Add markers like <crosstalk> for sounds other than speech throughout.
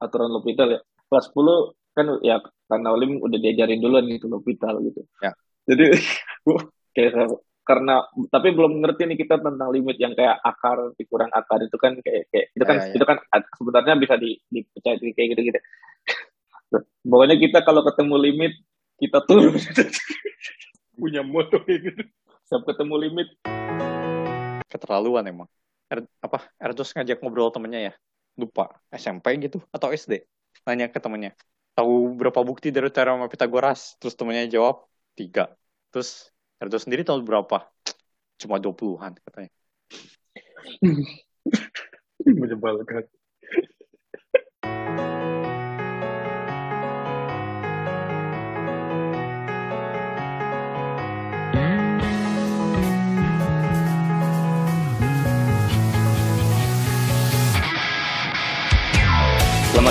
aturan L'Hopital ya. Kelas 10 kan ya karena Olim udah diajarin duluan gitu L'Hopital gitu. Ya. Jadi <laughs> kayak karena tapi belum ngerti nih kita tentang limit yang kayak akar dikurang akar itu kan kayak, kayak itu kan Ya, ya. itu kan sebenarnya bisa di dipecah kayak gitu gitu. <laughs> Pokoknya kita kalau ketemu limit kita turun <laughs> punya moto kayak gitu. Setiap ketemu limit Keterlaluan emang. Er, apa Erdos ngajak ngobrol temennya ya? Lupa. SMP gitu atau SD? Nanya ke temennya. Tahu berapa bukti dari teorema Pitagoras? Terus temennya jawab tiga. Terus Erdos sendiri tahu berapa? Cuma 20-an katanya. <laughs> menyebalkan.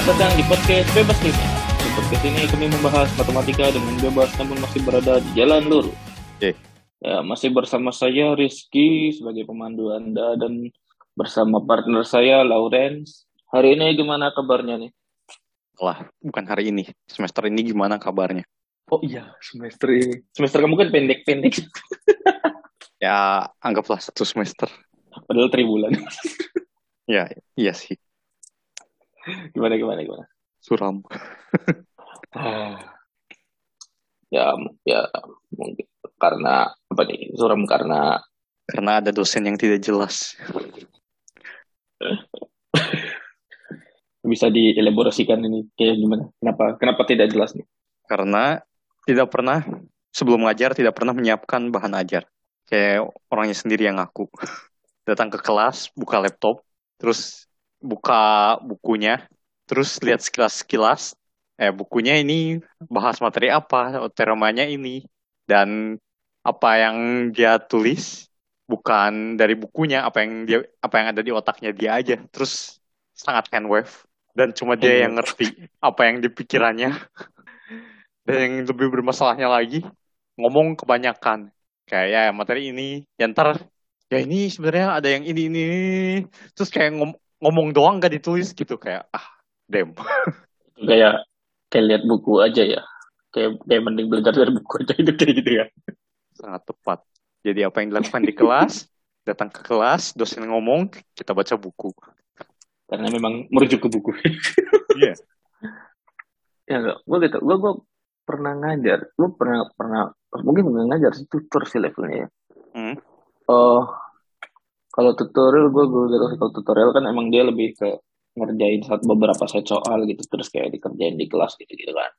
Selamat datang di podcast Bebas Kimia. Di podcast ini kami membahas matematika dengan bebas namun masih berada di jalan lurus. Oke. Ya, masih bersama saya Rizky sebagai pemandu Anda dan bersama partner saya Lawrence. Hari ini gimana kabarnya nih? Lah, bukan hari ini. Semester ini gimana kabarnya? Oh iya, semester ini. Semester kamu kan pendek-pendek. Ya, anggaplah satu semester. Padahal tribulan. Ya, iya sih. Gimana, gimana, gimana? Suram. <sighs> Ya, ya mungkin karena apa nih? Suram karena Karena ada dosen yang tidak jelas. <laughs> bisa dielaborasikan ini kayak gimana? Kenapa? Kenapa tidak jelas nih? Karena tidak pernah, sebelum ngajar tidak pernah menyiapkan bahan ajar. Kayak orangnya sendiri yang ngaku. Datang ke kelas, buka laptop, terus buka bukunya, terus lihat sekilas-sekilas, eh bukunya ini bahas materi apa, teoremanya ini, dan apa yang dia tulis bukan dari bukunya, apa yang dia apa yang ada di otaknya dia aja. Terus sangat handwave dan cuma dia yang ngerti apa yang di pikirannya. <laughs> Dan yang lebih bermasalahnya lagi, ngomong kebanyakan. Kayak ya materi ini, ya ntar ya ini sebenarnya ada yang ini ini, terus kayak ngom- ngomong doang gak ditulis gitu kayak ah dem. <laughs> Kayak kayak lihat buku aja ya. Kayak kayak mending belajar dari buku aja itu kayak gitu ya. Sangat tepat. Jadi apa yang dilakukan di kelas, <laughs> datang ke kelas, dosen ngomong, kita baca buku. Karena memang merujuk ke buku. <laughs> Iya. ya enggak, gue gitu. Gue gue pernah ngajar. Gue pernah pernah mungkin nggak ngajar sih tutor sih levelnya ya. Hmm. Oh, kalau tutorial gue gue sih. kalau tutorial kan emang dia lebih ke ngerjain satu beberapa set soal gitu terus kayak dikerjain di kelas gitu gitu kan.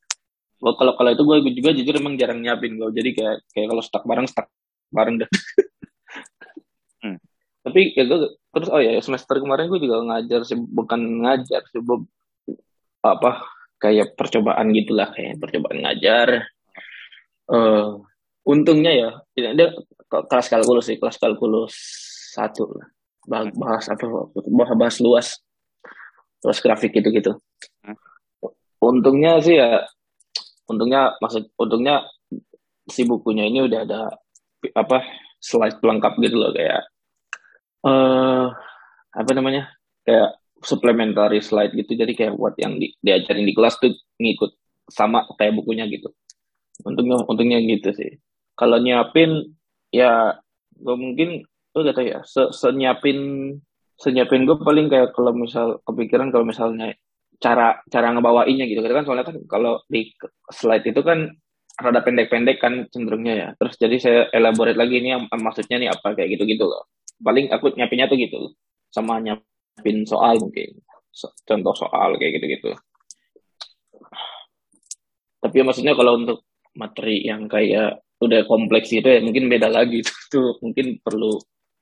Gue kalau kalau itu gue juga jujur emang jarang nyiapin gue. Jadi kayak kayak kalau stuck bareng stuck bareng deh. <laughs> Hmm. Tapi ya gue terus oh ya semester kemarin gue juga ngajar sih bukan ngajar sih apa kayak percobaan gitulah kayak percobaan ngajar. Eh untungnya ya tidak ke- kelas kalkulus sih kelas kalkulus satu lah. Bahas, apa? Bahas, bahas luas. Luas grafik gitu gitu untungnya sih ya untungnya maksud untungnya si bukunya ini udah ada apa slide pelengkap gitu loh kayak eh apa namanya? Kayak supplementary slide gitu. Jadi kayak buat yang di, diajarin di kelas tuh ngikut sama kayak bukunya gitu. Untungnya untungnya gitu sih. Kalau nyiapin ya gue mungkin gue gak tau ya. Se senyiapin senyiapin gue paling kayak kalau misal kepikiran kalau misalnya cara cara ngebawainnya gitu. Kan soalnya kan kalau di slide itu kan rada pendek-pendek kan cenderungnya ya. Terus jadi saya elaborate lagi ini yang maksudnya nih apa kayak gitu-gitu loh. Paling aku nyiapinnya tuh gitu. Sama nyiapin soal mungkin. So- contoh soal kayak gitu-gitu. Tapi ya maksudnya kalau untuk materi yang kayak udah kompleks gitu ya mungkin beda lagi <laughs> itu mungkin perlu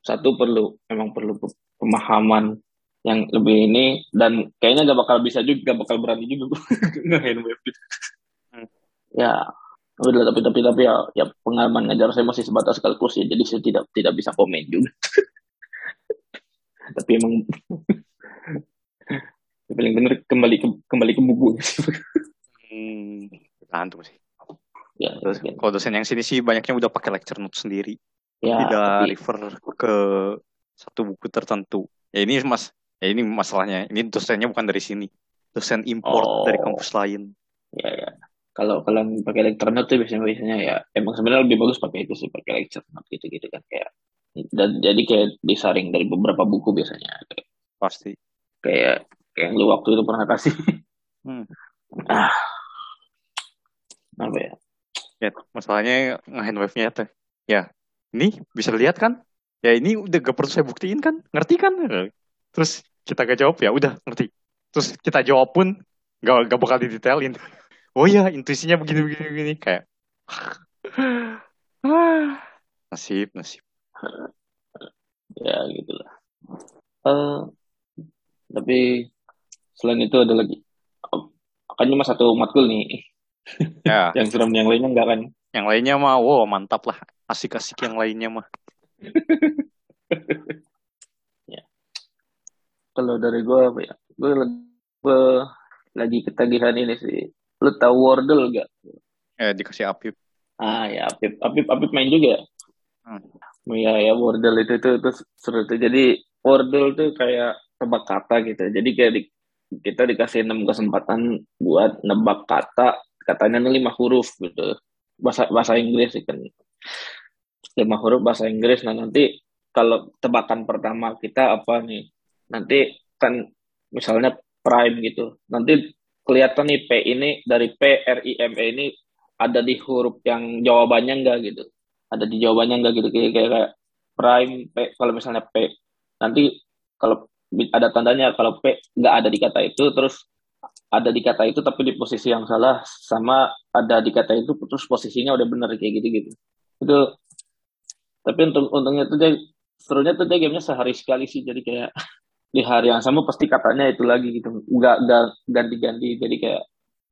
satu perlu memang perlu pe- pemahaman yang lebih ini dan kayaknya gak bakal bisa juga gak bakal berani juga <laughs> nge-handwave gitu. Hmm. ya udah tapi tapi tapi ya, ya pengalaman ngajar saya masih sebatas kalkulus ya jadi saya tidak tidak bisa komen juga <laughs> tapi emang <laughs> yang paling bener kembali ke kembali ke buku Hmm, sih. ya terus Kalau dosen yang sini sih banyaknya udah pakai lecture notes sendiri. Ya tidak tapi refer ke satu buku tertentu. Ya ini mas, ya ini masalahnya. Ini dosennya bukan dari sini. dosen import Oh. dari kampus lain. Ya ya. Kalau kalian pakai lecture note tuh biasanya biasanya ya emang sebenarnya lebih bagus pakai itu sih pakai lecture note gitu-gitu kan kayak dan jadi kayak disaring dari beberapa buku biasanya kayak Pasti. kayak kayak yang lu waktu itu pernah kasih Hmm. ah apa ya Ya, masalahnya nge-hand wave-nya tuh. Ya, ini bisa lihat kan? Ya ini udah gak perlu saya buktiin kan? Ngerti kan? Terus kita gak jawab ya udah ngerti. Terus kita jawab pun gak, gak bakal didetailin. <laughs> Oh iya, intuisinya begini begini begini kayak. <sighs> Nasib, nasib. ya gitulah Eh tapi selain itu ada lagi kan cuma satu matkul nih Ya, <laughs> yang serem yang lainnya enggak kan yang lainnya mah, wow mantap lah. Asik-asik yang lainnya mah. <laughs> kalau dari gue apa ya? Gue lagi, gue lagi ketagihan ini sih. Lu tahu Wordle gak Eh, dikasih Apip. ah ya Apip. Apip Apip main juga? Hmm. ya ya Wordle itu itu itu seru tuh. Jadi Wordle tuh kayak tebak kata gitu. Jadi kayak di, kita dikasih enam kesempatan buat nebak kata. Katanya lima huruf gitu bahasa bahasa Inggris kan. Lima huruf bahasa Inggris. Nah nanti kalau tebakan pertama kita apa nih? Nanti kan misalnya prime gitu. Nanti kelihatan nih P ini dari P R I M E ini ada di huruf yang jawabannya enggak gitu. Ada di jawabannya enggak gitu. Kayak kayak, kayak prime P kalau misalnya P. Nanti kalau ada tandanya kalau P nggak ada di kata itu terus ada di kata itu tapi di posisi yang salah sama ada di kata itu terus posisinya udah bener kayak gitu gitu itu tapi untuk untungnya tuh dia serunya tuh dia gamenya sehari sekali sih jadi kayak <laughs> di hari yang sama pasti katanya itu lagi gitu. Nggak nggak ganti-ganti jadi kayak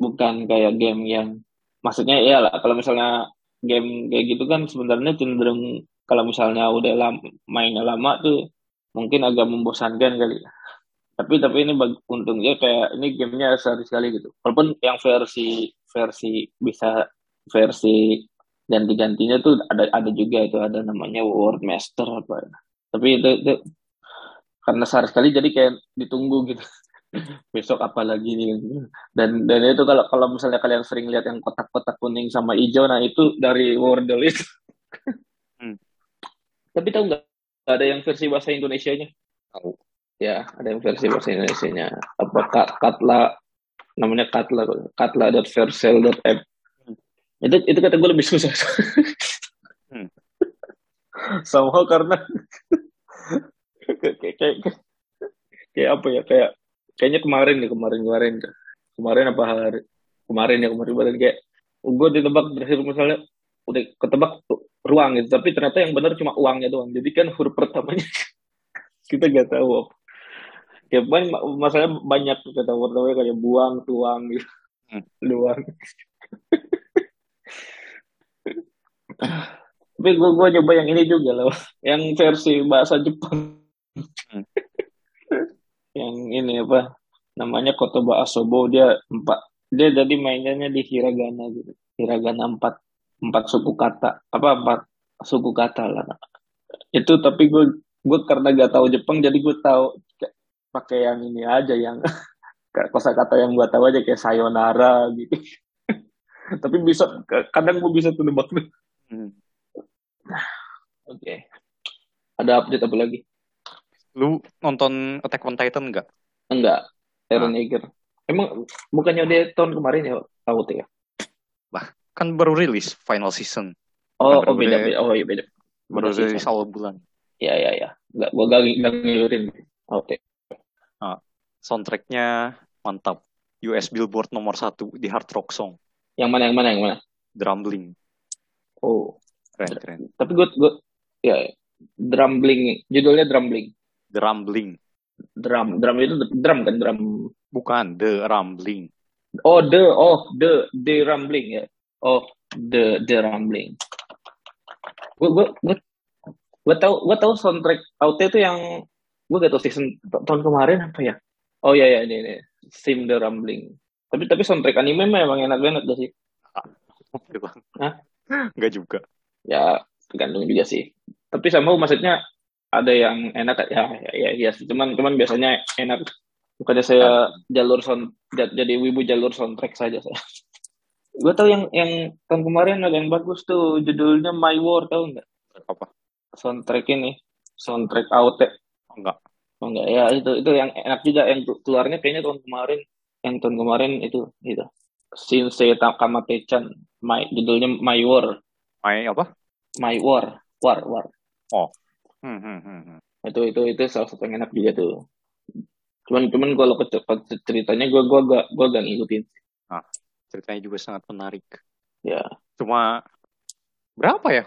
bukan kayak game yang maksudnya ya lah kalau misalnya game kayak gitu kan sebenarnya cenderung kalau misalnya udah lama, mainnya lama tuh mungkin agak membosankan kali. ya tapi tapi ini bag, untungnya kayak ini gamenya sehari sekali gitu. Walaupun yang versi versi bisa versi ganti-gantinya tuh ada ada juga itu ada namanya World Master apa tapi itu, itu karena sehari sekali jadi kayak ditunggu gitu. <laughs> Besok apa lagi nih? Dan dan itu kalau kalau misalnya kalian sering lihat yang kotak-kotak kuning sama hijau nah itu dari Wordle itu Hmm. tapi tahu nggak ada yang versi bahasa Indonesianya? Tahu. Ya ada yang versi bahasa Indonesianya. Apa Kat- Katla namanya Katla katla.versel.app itu itu kata gue lebih susah. Hmm. somehow karena kayak kayak kayak- apa ya kayak kayaknya kemarin nih kemarin kemarin kemarin apa hari kemarin ya kemarin kemarin kayak gue ditebak berhasil misalnya udah ketebak ruang gitu. Tapi ternyata yang benar cuma uangnya doang. Jadi kan huruf pertamanya <laughs> kita gak tahu apa ya banyak masalahnya banyak kata word kayak buang tuang gitu. Hmm. <laughs> luang tapi gue gue coba yang ini juga loh. Yang versi bahasa Jepang. Hmm. <laughs> yang ini apa? Namanya Kotoba Asobo. Dia empat dia jadi mainnya di hiragana gitu. Hiragana empat empat suku kata. Apa empat suku kata lah. Itu tapi gue gue karena gak tahu Jepang jadi gue tahu pakai yang ini aja yang <laughs> kosa kata yang gue tahu aja kayak sayonara gitu. <laughs> Tapi bisa kadang gue bisa tuh nebak tuh. Hmm. oke. Ada update apa lagi? Lu nonton Attack on Titan nggak? enggak. Eren Ah. Yeager emang bukannya dia tahun kemarin ya tahu tuh ya Kan baru rilis final season. oh Baru oh beda beda- oh iya beda. Baru rilis awal bulan. ya ya ya nggak gue gak, gak ngilurin. Oke Soundtracknya mantap. US Billboard nomor satu di Hard Rock Song. yang mana yang mana yang mana Drumbling. oh Keren, keren. tapi gue gue ya drumbling judulnya drumbling Drumbling. drum drum itu drum kan drum Bukan, The Rumbling. oh the oh the the rumbling ya oh the the rumbling gue gue gue gue tau gue tau soundtrack AUT itu yang gue gak tau season tahun kemarin apa ya oh iya ya ini ini Sim the Rumbling tapi tapi soundtrack anime memang enak banget gak sih <laughs> Bilang. Hah? Nggak juga. ya tergantung juga sih tapi sama maksudnya ada yang enak ya ya ya, ya sih. cuman cuman biasanya enak Bukannya saya jalur sound jadi wibu jalur soundtrack saja saya. <laughs> Gue tau yang yang tahun kemarin ada yang bagus tuh judulnya My War tau nggak? Apa? Soundtrack ini, soundtrack AOT. Oh, enggak. Oh enggak ya itu itu yang enak juga yang keluarnya kayaknya tahun kemarin yang tahun kemarin itu gitu. Shinsei Takamate-chan, My judulnya My War. My apa? My War, War, War. Oh. Hmm, hmm, hmm, hmm. Itu itu itu salah satu yang enak juga tuh. Cuman cuman kalau ceritanya gue gue gak gue gak ngikutin. Ah, ceritanya juga sangat menarik. Ya. Cuma berapa ya?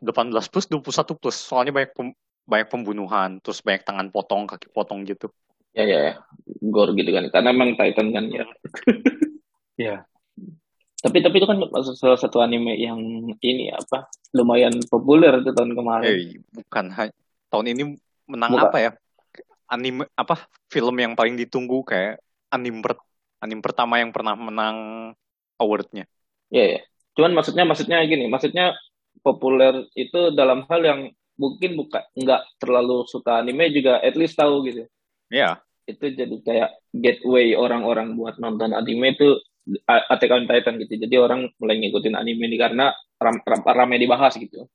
18 plus 21 plus. Soalnya banyak pem, banyak pembunuhan, terus banyak tangan potong, kaki potong gitu. Ya ya, ya. gore gitu kan. Karena emang Titan kan ya. <laughs> ya. Tapi tapi itu kan salah satu anime yang ini apa lumayan populer tuh tahun kemarin. Eh, bukan tahun ini menang bukan. apa ya? Anime apa film yang paling ditunggu kayak anime per, anime pertama yang pernah menang awardnya. Iya ya. Cuman maksudnya maksudnya gini, maksudnya populer itu dalam hal yang mungkin bukan nggak terlalu suka anime juga at least tahu gitu. Iya. Yeah. Itu jadi kayak gateway orang-orang buat nonton anime itu Attack on Titan gitu. Jadi orang mulai ngikutin anime ini karena ram, ram, rame dibahas gitu.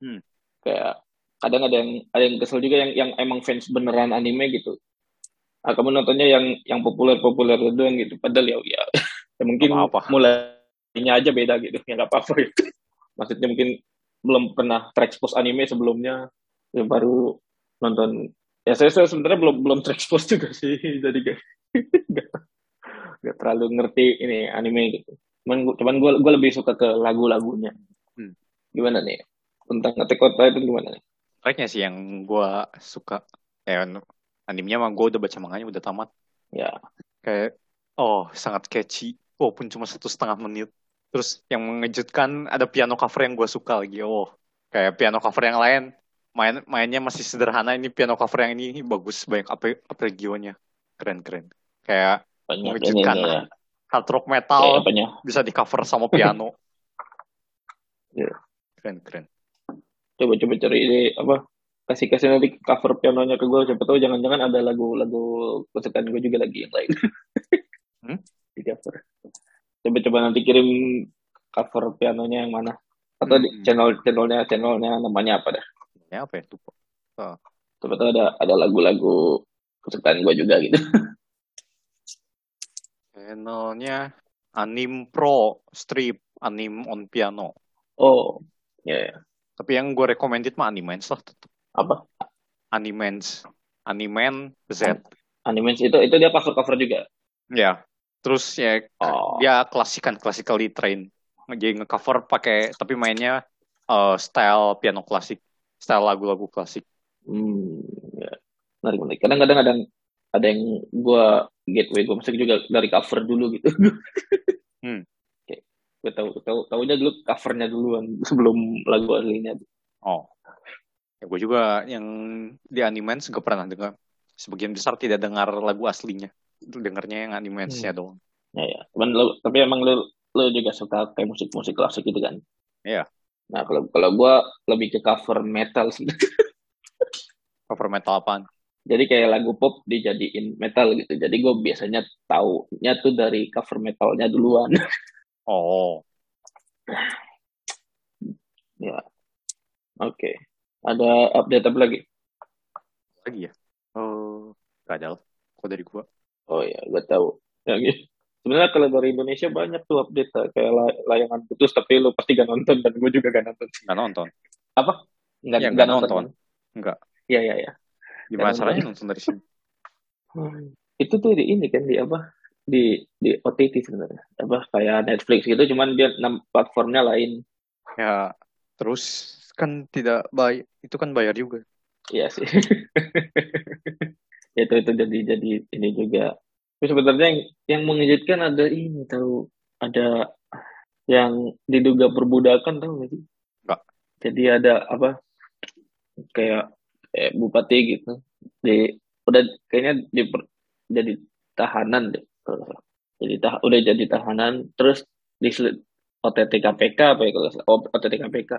Hmm. Kayak kadang ada yang ada yang kesel juga yang yang emang fans beneran anime gitu. Nah, kamu nontonnya yang yang populer-populer doang gitu. Padahal ya, ya, <laughs> ya mungkin apa -apa. mulainya aja beda gitu. Ya nggak apa-apa gitu. Maksudnya mungkin belum pernah terekspos anime sebelumnya, ya baru nonton. Ya saya, saya sebenarnya belum belum terekspos juga sih. <laughs> Jadi kayak gak terlalu ngerti ini anime gitu. Cuman, cuman gue gue lebih suka ke lagu-lagunya. Hmm. Gimana nih? Tentang Attack on Titan gimana nih? Tracknya sih yang gue suka. Eh, animenya mah gue udah baca manganya udah tamat. Ya. Kayak, oh sangat catchy. Walaupun cuma satu setengah menit. Terus yang mengejutkan ada piano cover yang gue suka lagi. Oh, kayak piano cover yang lain main mainnya masih sederhana ini piano cover yang ini, ini bagus banyak apa arpeggionya keren keren kayak banyak mengejutkan ya. hard rock metal ya, bisa di cover sama piano <laughs> ya. keren keren coba coba cari ini apa kasih kasih nanti cover pianonya ke gue siapa tahu jangan-jangan ada lagu-lagu kesukaan gue juga lagi yang lain hmm? <laughs> di cover coba coba nanti kirim cover pianonya yang mana atau hmm. di channel channelnya channelnya namanya apa dah ya apa ya tuh oh. coba ada ada lagu-lagu kesukaan gue juga gitu <laughs> Channelnya Anim Pro Strip Anim on Piano. Oh, ya. Yeah, yeah. Tapi yang gue recommended mah Animens lah tetap. Apa? Animens. Animen Z. Animens itu itu dia cover cover juga. Ya. Terus ya oh. dia klasikan classically train. Jadi ngecover pakai tapi mainnya uh, style piano klasik, style lagu-lagu klasik. Hmm, ya. Menarik, menarik. Kadang-kadang ada ada yang gue gateway gue masuk juga dari cover dulu gitu <laughs> hmm. Oke. gue tahu tahu tahunya dulu covernya duluan <laughs> sebelum lagu aslinya oh ya gue juga yang di Animens gak pernah dengar sebagian besar tidak dengar lagu aslinya itu dengarnya yang Animensnya hmm. doang. Ya ya. Cuman lo, tapi emang lo lo juga suka kayak musik musik klasik gitu kan? Iya. Nah kalau kalau gue lebih ke cover metal sih. <laughs> Cover metal apaan? Jadi kayak lagu pop dijadiin metal gitu. Jadi gue biasanya taunya tuh dari cover metalnya duluan. <laughs> Oh. Ya. Oke. Okay. ada update apa lagi? Lagi ya? Oh gak ada kok dari gue oh ya gue tahu yang sebenarnya kalau dari Indonesia banyak tuh update kayak layangan putus tapi lu pasti gak nonton dan gue juga gak nonton gak nonton apa nggak ya, nggak nonton, nonton. Enggak. Iya iya iya. Gimana caranya nonton dari sini? Hmm. <sighs> Itu tuh di ini kan di apa? Di di OTT sebenarnya. Apa kayak Netflix gitu cuman dia platformnya lain. Ya, terus kan tidak bayar itu kan bayar juga. Iya sih. <laughs> itu itu jadi jadi ini juga. Tapi sebenarnya yang, yang mengejutkan ada ini tahu ada yang diduga perbudakan tahu nggak sih? Enggak. Jadi ada apa? Kayak eh, bupati gitu di udah kayaknya di jadi tahanan deh jadi tah, udah jadi tahanan terus di OTT KPK apa ya kalau oh, OTT KPK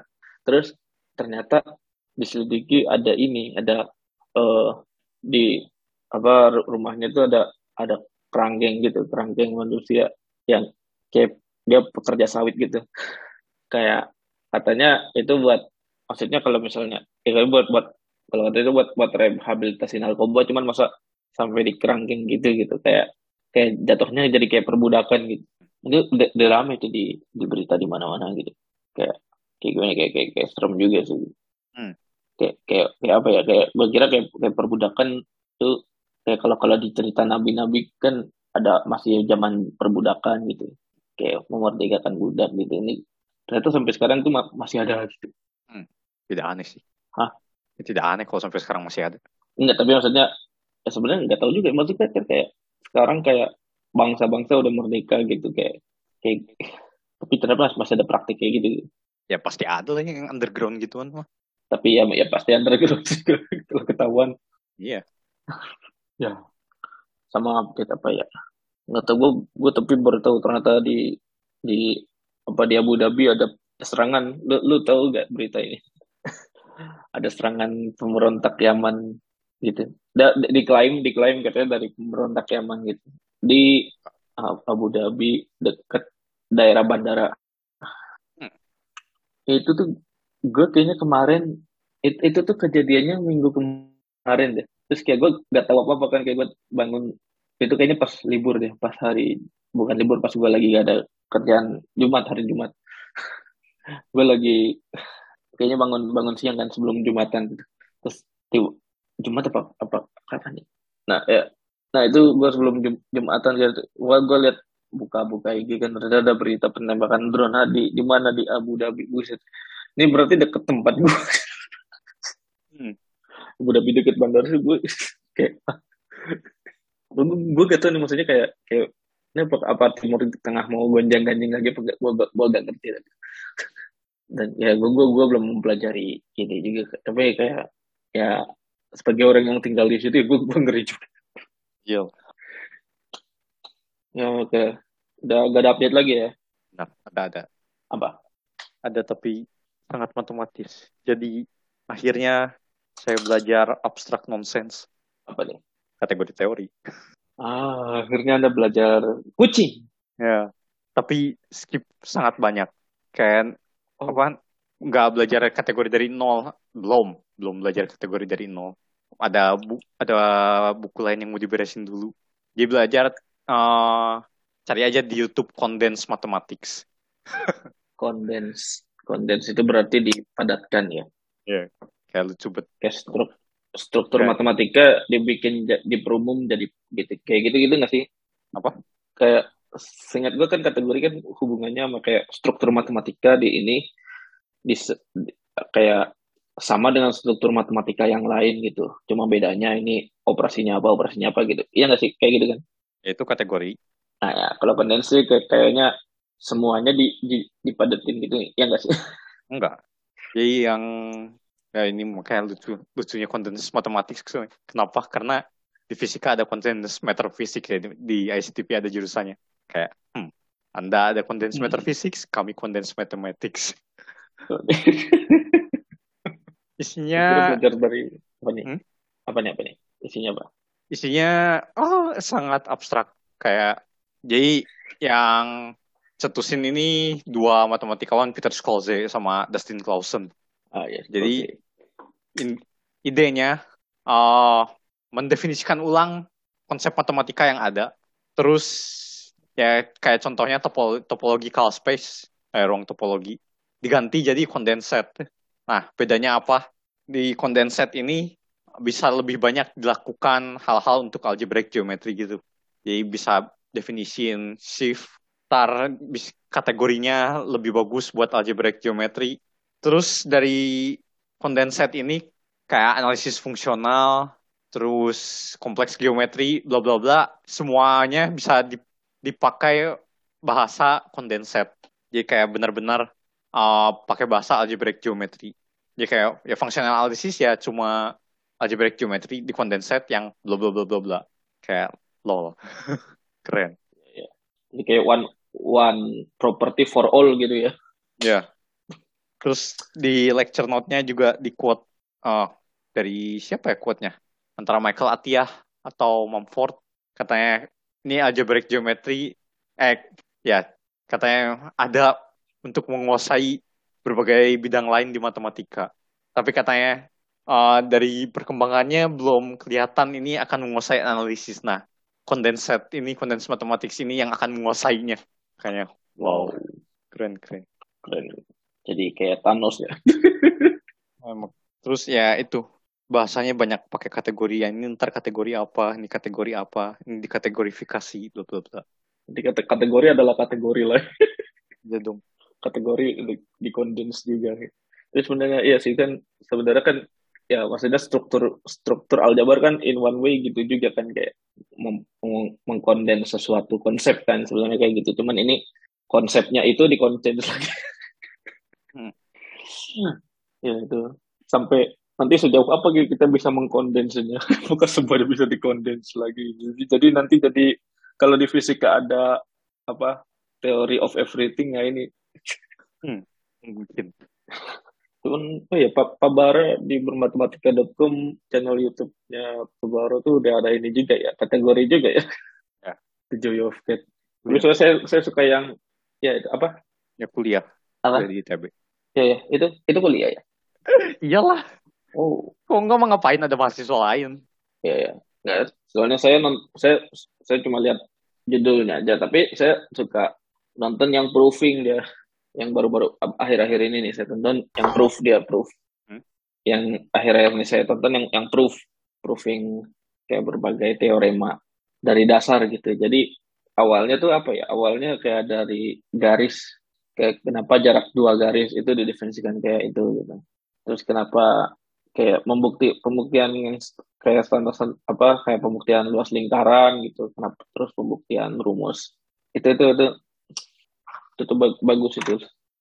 terus ternyata diselidiki ada ini ada uh, di apa rumahnya tuh ada ada kerangkeng gitu kerangkeng manusia yang kayak dia pekerja sawit gitu. Kayak katanya itu buat maksudnya kalau misalnya ya buat buat kalau kata itu buat buat rehabilitasi narkoba cuman masa sampai di kerangkeng gitu gitu. Kayak kayak jatuhnya jadi kayak perbudakan gitu. Itu udah, udah lama itu di di berita di mana-mana gitu. Kayak kayak gimana kayak kayak, kayak serem juga sih. Hmm. kayak kayak kayak apa ya kayak gue kira kayak kayak perbudakan itu kayak kalau kalau di cerita nabi-nabi kan ada masih zaman perbudakan gitu. Kayak memerdekakan budak gitu. Ini ternyata sampai sekarang tuh masih ada gitu hmm. tidak aneh sih. Hah? Tidak aneh kalau sampai sekarang masih ada. Enggak tapi maksudnya ya sebenarnya nggak tahu juga. Maksudnya kan kayak sekarang kayak bangsa-bangsa udah merdeka gitu. Kayak kayak tapi ternyata masih ada praktik kayak gitu. Ya pasti ada lah yang underground gituan mah. Tapi ya ya pasti underground <laughs> juga. Kalau ketahuan. Iya ya. Sama update apa ya? Nggak tahu gue gue tapi baru tahu ternyata di di apa di Abu Dhabi ada serangan. Lu, lu tahu gak berita ini? <laughs> Ada serangan pemberontak Yaman gitu. Da, diklaim diklaim katanya dari pemberontak Yaman gitu. Di Abu Dhabi dekat daerah bandara. Hmm. itu tuh gue kayaknya kemarin it, itu tuh kejadiannya minggu kemarin deh terus kayak gue gak tahu apa apa kan kayak gue bangun itu kayaknya pas libur deh pas hari bukan libur pas gue lagi gak ada kerjaan Jumat hari Jumat. <laughs> Gue lagi kayaknya bangun bangun siang kan sebelum Jumatan. Terus tiba, Jumat apa apa kapan nih nah ya nah itu gue sebelum Jum, Jumatan gitu gue gue lihat buka-buka IG kan ternyata ada berita penembakan drone di di mana? Di Abu Dhabi buset. Ini berarti deket tempat gue. <laughs> Abu Dhabi deket bandara sih gue <laughs> kayak <laughs> gue gue gak tau nih maksudnya kayak kayak ini apa, apa timur tengah mau gonjang ganjing lagi apa gue gue gak ngerti <laughs> dan ya gue gue gue belum mempelajari ini juga tapi kayak ya sebagai orang yang tinggal di situ ya gue gue ngeri juga Iya. Ya oke. Udah gak ada update lagi ya? Nah, ada ada. Apa? Ada tapi sangat matematis. Jadi akhirnya saya belajar abstrak nonsense. Apa nih? Kategori teori. Ah, akhirnya Anda belajar kucing. Ya, tapi skip sangat banyak. Kayak oh. apa? Nggak belajar kategori dari nol. Belum, belum belajar kategori dari nol. Ada bu ada buku lain yang mau diberesin dulu. Dia belajar uh, cari aja di YouTube Condense Mathematics. <laughs> Condense, condense itu berarti dipadatkan ya? Iya, yeah, kayak lucu bet. Kayak struk struktur okay. matematika dibikin di perumum jadi gitu kayak gitu gitu nggak sih? Apa? Kayak seingat gue kan kategori kan hubungannya sama kayak struktur matematika di ini di, di kayak sama dengan struktur matematika yang lain gitu. Cuma bedanya ini operasinya apa operasinya apa gitu. Iya nggak sih? Kayak gitu kan? Itu kategori. Nah ya kalau kondensi kayak kayaknya semuanya di, di dipadatin gitu. Ya nggak sih? Enggak. Jadi yang ya ini makanya lucu lucunya kondensi matematik kenapa? Karena di fisika ada kondensi metafisik ya di, di ICTP ada jurusannya. Kayak hmm, anda ada kondensi hmm. metafisik kami kondensi mathematics <laughs> isinya belajar dari apa nih? Hmm? apa nih apa nih? Isinya apa? Isinya oh sangat abstrak. Kayak jadi yang cetusin ini dua matematikawan Peter Scholze sama Dustin Clausen. Ah, yes, jadi okay in, idenya uh, mendefinisikan ulang konsep matematika yang ada. Terus ya kayak contohnya topol topological space, eh, ruang topologi diganti jadi condensed. Nah, bedanya apa? Di condensed ini bisa lebih banyak dilakukan hal-hal untuk algebraic geometry gitu. Jadi bisa definisin shift, tar kategorinya lebih bagus buat algebraic geometry. Terus dari kondensat ini kayak analisis fungsional, terus kompleks geometri, bla bla bla, semuanya bisa dipakai bahasa kondensat. Jadi kayak benar-benar uh, pakai bahasa algebraic geometry. Jadi kayak ya fungsional analisis ya cuma algebraic geometry di kondensat yang bla bla bla bla bla. Kayak lol. <laughs> Keren. Jadi kayak one one property for all gitu ya. Ya. Yeah. Terus di lecture note-nya juga di quote uh, dari siapa ya quote-nya? Antara Michael Atiyah atau Mumford katanya ini algebraic geometry eh ya katanya ada untuk menguasai berbagai bidang lain di matematika. Tapi katanya uh, dari perkembangannya belum kelihatan ini akan menguasai analisis. Nah, kondensat ini, kondens matematik ini yang akan menguasainya. Kayaknya, wow, keren, keren. Keren. Jadi kayak Thanos. Ya. <laughs> Terus ya itu, bahasanya banyak pakai kategori yang ini ntar kategori apa ini kategori apa ini dikategorifikasi bla bla bla. Di kategori adalah kategori lah. <laughs> Ya dong. Kategori di, di condense juga. Jadi sebenarnya iya sih kan sebenarnya kan ya maksudnya struktur struktur aljabar kan in one way gitu juga kan kayak mengkondens sesuatu konsep kan sebenarnya kayak gitu. Cuman ini konsepnya itu dikondens lagi. <laughs> ya itu. Sampai nanti sejauh apa kita bisa mengkondensnya apakah <laughs> semuanya bisa dikondens lagi. Jadi nanti jadi kalau di fisika ada apa teori of everything ya ini. Hmm, mungkin. Cuman oh ya Pak Bara di bermatematika.com channel YouTube-nya Pak Bara tuh udah ada ini juga ya kategori juga ya. Ya. <laughs> The Joy of Cat Terus ya. saya saya suka yang ya apa? Ya kuliah. Apa? Di ITB ya ya itu itu kuliah ya iyalah Oh. Kok nggak mau ngapain ada mahasiswa lain? Ya ya. Nggak, soalnya saya non, saya saya cuma lihat judulnya aja, tapi saya suka nonton yang proofing dia, yang baru-baru akhir-akhir ini nih saya tonton yang proof dia proof. Hmm? Yang akhir-akhir ini saya tonton yang yang proof, proofing kayak berbagai teorema dari dasar gitu. Jadi awalnya tuh apa ya? Awalnya kayak dari garis kayak kenapa jarak dua garis itu didefinisikan kayak itu gitu. Terus kenapa kayak membukti pembuktian yang kayak standar apa kayak pembuktian luas lingkaran gitu. Kenapa terus pembuktian rumus? Itu itu itu itu, itu bagus itu.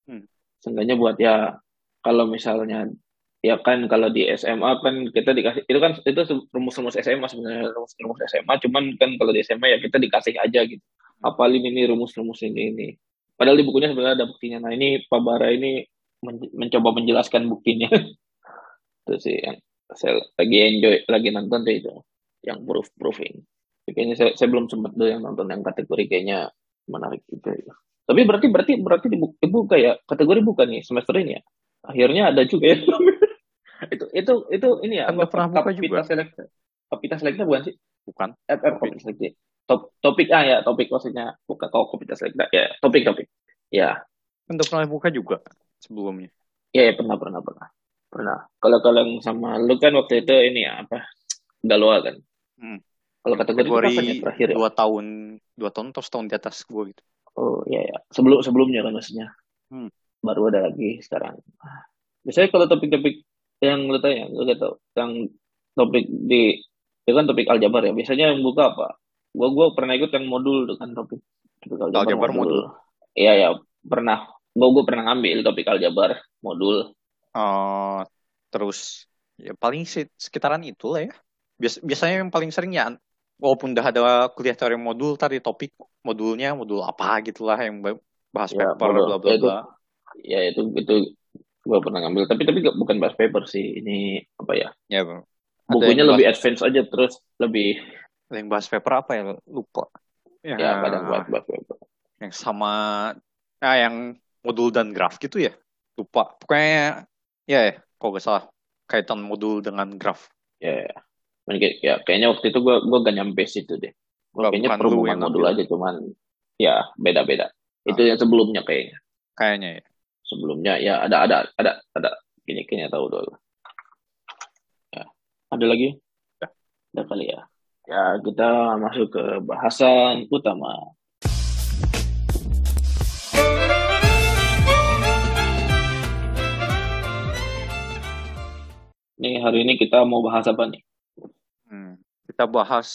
Hmm. seenggaknya buat ya kalau misalnya ya kan kalau di SMA kan kita dikasih itu kan itu rumus-rumus SMA sebenarnya rumus-rumus SMA cuman kan kalau di SMA ya kita dikasih aja gitu. Apalin ini rumus-rumus ini ini padahal di bukunya sebenarnya ada buktinya. Nah ini Pak Bara ini men mencoba menjelaskan buktinya. <laughs> Itu sih yang saya lagi enjoy lagi nonton tuh itu yang proof proofing kayaknya saya, saya belum sempat tuh yang nonton yang kategori kayaknya menarik juga ya. tapi berarti berarti berarti dibuka, dibuka ya kategori bukan nih semester ini ya? Akhirnya ada juga ya. <laughs> Itu itu itu ini ya apa juga. Select kapitas selekta bukan sih? Bukan. Eh, kapitas selekta top topik ah ya topik maksudnya bukan kau kapitas selekta ya topik topik ya untuk pernah buka juga sebelumnya ya, ya pernah pernah pernah Pernah. Kalau kalian sama lu kan waktu itu ini ya apa? Galua kan. Hmm. Kalau kategori, kategori ya, terakhir ya? Dua tahun, dua tahun atau setahun di atas gue gitu. Oh iya ya. Sebelum sebelumnya kan maksudnya. Hmm. Baru ada lagi sekarang. Biasanya kalau topik-topik yang lu tanya, lu gak tau, yang topik di itu kan topik aljabar ya. Biasanya yang buka apa? Gua gua pernah ikut yang modul dengan topik, topik aljabar, aljabar modul. Iya ya, pernah. Gua gua pernah ngambil topik aljabar modul Uh, terus ya paling sekitaran itu lah ya. Bias biasanya yang paling sering ya walaupun udah ada kuliah teori modul tadi topik modulnya modul apa gitulah yang bahas ya, paper bla bla bla. Ya itu itu gue pernah ngambil tapi tapi bukan bahas paper sih ini apa ya? Ya bukunya lebih bahas, advance aja terus lebih yang bahas paper apa ya lupa. Ya, ya kadang bahas, bahas paper. Yang sama ah yang modul dan graf gitu ya lupa pokoknya Ya, ya, kok gak salah kaitan modul dengan graf. Ya, ya. ya kayaknya waktu itu gue gue gak nyampe situ deh. Gua kayaknya perhubungan modul aja cuman ya beda-beda. Ah. Itu yang sebelumnya kayaknya. Kayaknya ya. Sebelumnya ya ada ada ada ada kini kini tahu dulu. Ya. Ada lagi? Ya. Ada kali ya. Ya kita masuk ke bahasan utama. Nih hari ini kita mau bahas apa nih? Hmm, kita bahas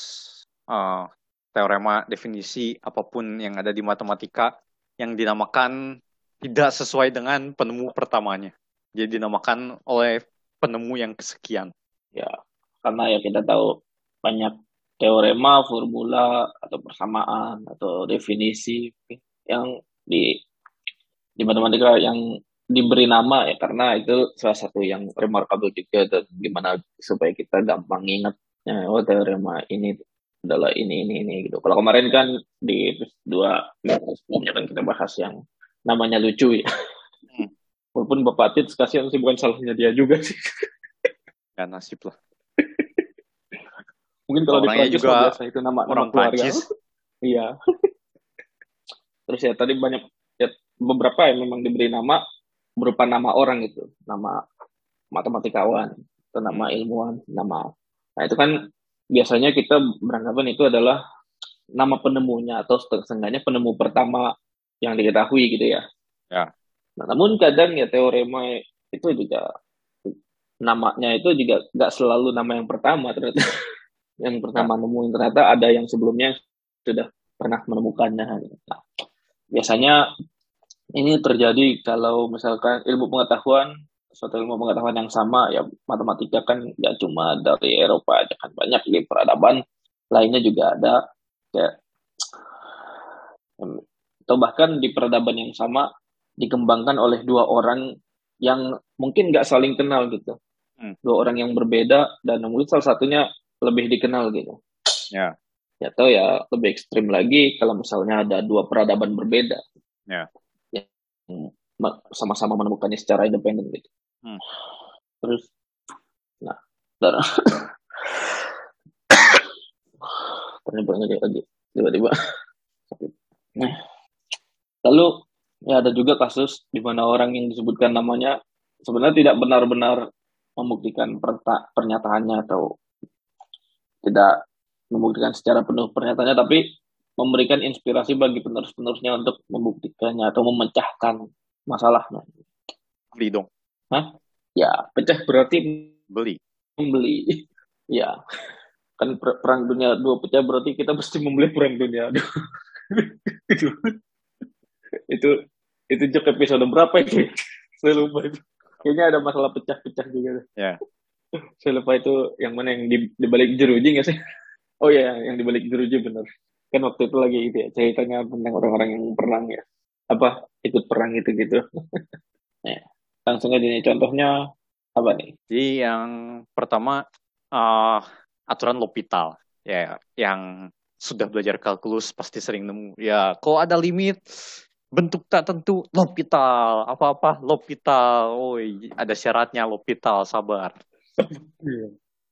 uh, teorema definisi apa pun yang ada di matematika yang dinamakan tidak sesuai dengan penemu pertamanya. Jadi dinamakan oleh penemu yang kesekian. Ya, karena ya kita tahu banyak teorema, formula atau persamaan atau definisi yang di di matematika yang diberi nama ya karena itu salah satu yang remarkable juga dan gimana supaya kita gampang ingat Ya, oh teorema ini adalah ini ini ini gitu. Kalau kemarin kan di dua sebelumnya kan kita bahas yang namanya lucu ya. Hmm. Walaupun Bapak Tit kasihan sih bukan salahnya dia juga sih. Ya nasib lah. Mungkin kalau di Prancis juga biasa itu nama orang nama keluarga. <laughs> iya. <laughs> Terus ya tadi banyak ya, beberapa yang memang diberi nama berupa nama orang gitu, nama matematikawan, atau nama ilmuwan, nama. Nah itu kan biasanya kita beranggapan itu adalah nama penemunya atau setengahnya penemu pertama yang diketahui gitu ya. Ya. Nah, namun kadang ya teorema itu juga namanya itu juga nggak selalu nama yang pertama ternyata <laughs> yang pertama ya. nemuin ternyata ada yang sebelumnya sudah pernah menemukannya. Nah, biasanya ini terjadi kalau misalkan ilmu pengetahuan suatu ilmu pengetahuan yang sama ya matematika kan ya cuma dari Eropa aja kan banyak di peradaban lainnya juga ada kayak atau bahkan di peradaban yang sama dikembangkan oleh dua orang yang mungkin nggak saling kenal gitu hmm. dua orang yang berbeda dan mungkin salah satunya lebih dikenal gitu ya ya atau ya lebih ekstrim lagi kalau misalnya ada dua peradaban berbeda ya sama-sama menemukannya secara independen gitu. Hmm. Terus, nah, dan <coughs> ternyata lagi tiba-tiba. Nah, <coughs> lalu ya ada juga kasus di mana orang yang disebutkan namanya sebenarnya tidak benar-benar membuktikan pernyataannya atau tidak membuktikan secara penuh pernyataannya, tapi memberikan inspirasi bagi penerus-penerusnya untuk membuktikannya atau memecahkan masalahnya. Beli dong. Hah? Ya, pecah berarti beli. Membeli. <laughs> Ya. Kan per perang dunia dua pecah berarti kita mesti membeli perang dunia <laughs> itu itu itu jok episode berapa itu? <laughs> Saya lupa itu. Kayaknya ada masalah pecah-pecah juga. Ya. Saya lupa itu yang mana yang di, di balik jeruji nggak sih? <laughs> Oh ya, yang di balik jeruji benar. Kan waktu itu lagi itu ya, ceritanya tentang orang-orang yang perang ya. Apa ikut perang itu gitu. <laughs> ya langsung aja nih contohnya apa nih? Jadi yang pertama uh, aturan L'Hopital ya yang sudah belajar kalkulus pasti sering nemu ya kalau ada limit bentuk tak tentu L'Hopital apa-apa L'Hopital oh ada syaratnya L'Hopital sabar.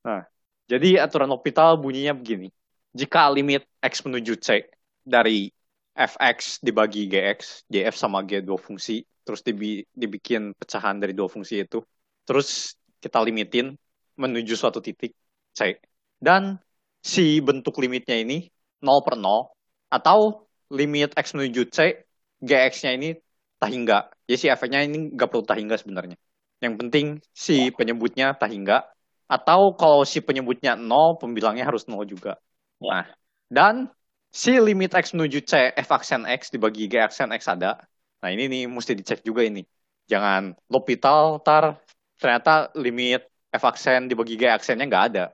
Nah jadi aturan L'Hopital bunyinya begini jika limit x menuju c dari fx dibagi gx gf sama g dua fungsi terus dibi dibikin pecahan dari dua fungsi itu, terus kita limitin menuju suatu titik C. Dan si bentuk limitnya ini 0 per 0, atau limit X menuju C, GX-nya ini tak hingga. Jadi si efeknya ini nggak perlu tak sebenarnya. Yang penting si penyebutnya tak hingga, atau kalau si penyebutnya 0, pembilangnya harus 0 juga. Nah, dan si limit X menuju C, F aksen X dibagi G aksen X ada, Nah ini nih mesti dicek juga ini. Jangan L'Hopital tar ternyata limit F aksen dibagi G aksennya nggak ada.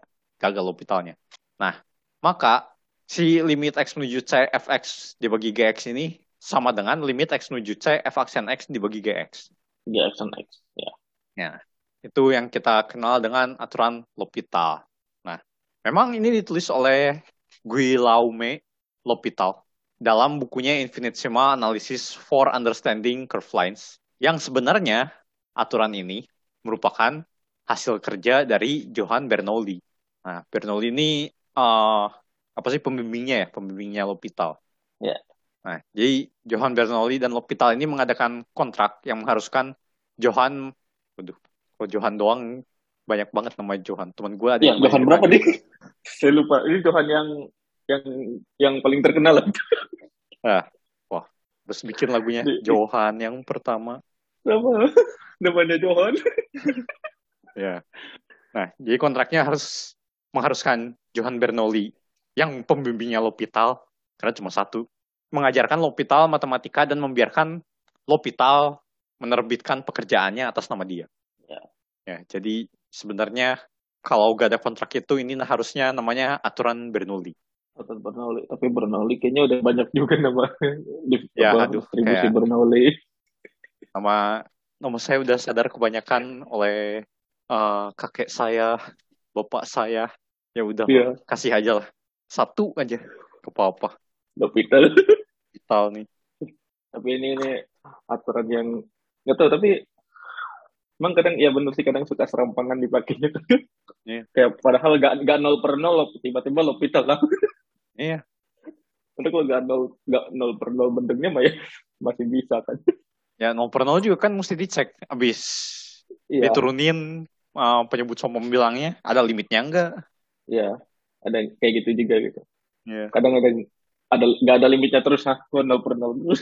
Gagal L'Hopitalnya. Nah, maka si limit X menuju C Fx dibagi Gx ini sama dengan limit X menuju C F aksen X dibagi Gx. G aksen X, ya. Ya, itu yang kita kenal dengan aturan L'Hopital. Nah, memang ini ditulis oleh Guillaume L'Hopital dalam bukunya Infinitesimal Analysis for Understanding Curve Lines, yang sebenarnya aturan ini merupakan hasil kerja dari Johann Bernoulli. Nah, Bernoulli ini uh, apa sih pembimbingnya ya, pembimbingnya L'Hopital. Ya. Yeah. Nah, jadi Johann Bernoulli dan L'Hopital ini mengadakan kontrak yang mengharuskan Johann, waduh, kalau Johann doang banyak banget nama Johann. Teman gue ada ya, yang Johann berapa nih? <laughs> Saya lupa. Ini Johann yang yang yang paling terkenal. <laughs> ah, wah, terus bikin lagunya Johan yang pertama. Nama <laughs> namanya Johan. ya. Nah, jadi kontraknya harus mengharuskan Johan Bernoulli yang pembimbingnya L'Hopital karena cuma satu mengajarkan L'Hopital matematika dan membiarkan L'Hopital menerbitkan pekerjaannya atas nama dia. Ya. ya jadi sebenarnya kalau gak ada kontrak itu ini harusnya namanya aturan Bernoulli. Otot Bernoulli. Tapi Bernoulli kayaknya udah banyak juga nama <laughs> di ya, aduh, distribusi kayak, Bernoulli. Nama nama saya udah sadar kebanyakan oleh uh, kakek saya, bapak saya. Ya udah, Iya. kasih aja lah. Satu aja ke papa. L'Hopital. <laughs> Vital nih. tapi ini ini aturan yang nggak tahu tapi emang kadang ya bener sih kadang suka serampangan dipakainya <laughs> Iya. kayak padahal gak, gak nol per nol loh, tiba-tiba L'Hopital lah <laughs> Iya. Tapi kalau gak nol, gak nol per nol bentuknya mah ya <laughs> masih bisa kan. Ya nol per nol juga kan mesti dicek. Abis Iya, diturunin uh, penyebut sombong bilangnya ada limitnya enggak? iya. Ada kayak gitu juga gitu. Iya. Kadang ada ada gak ada limitnya terus gua nol per nol terus.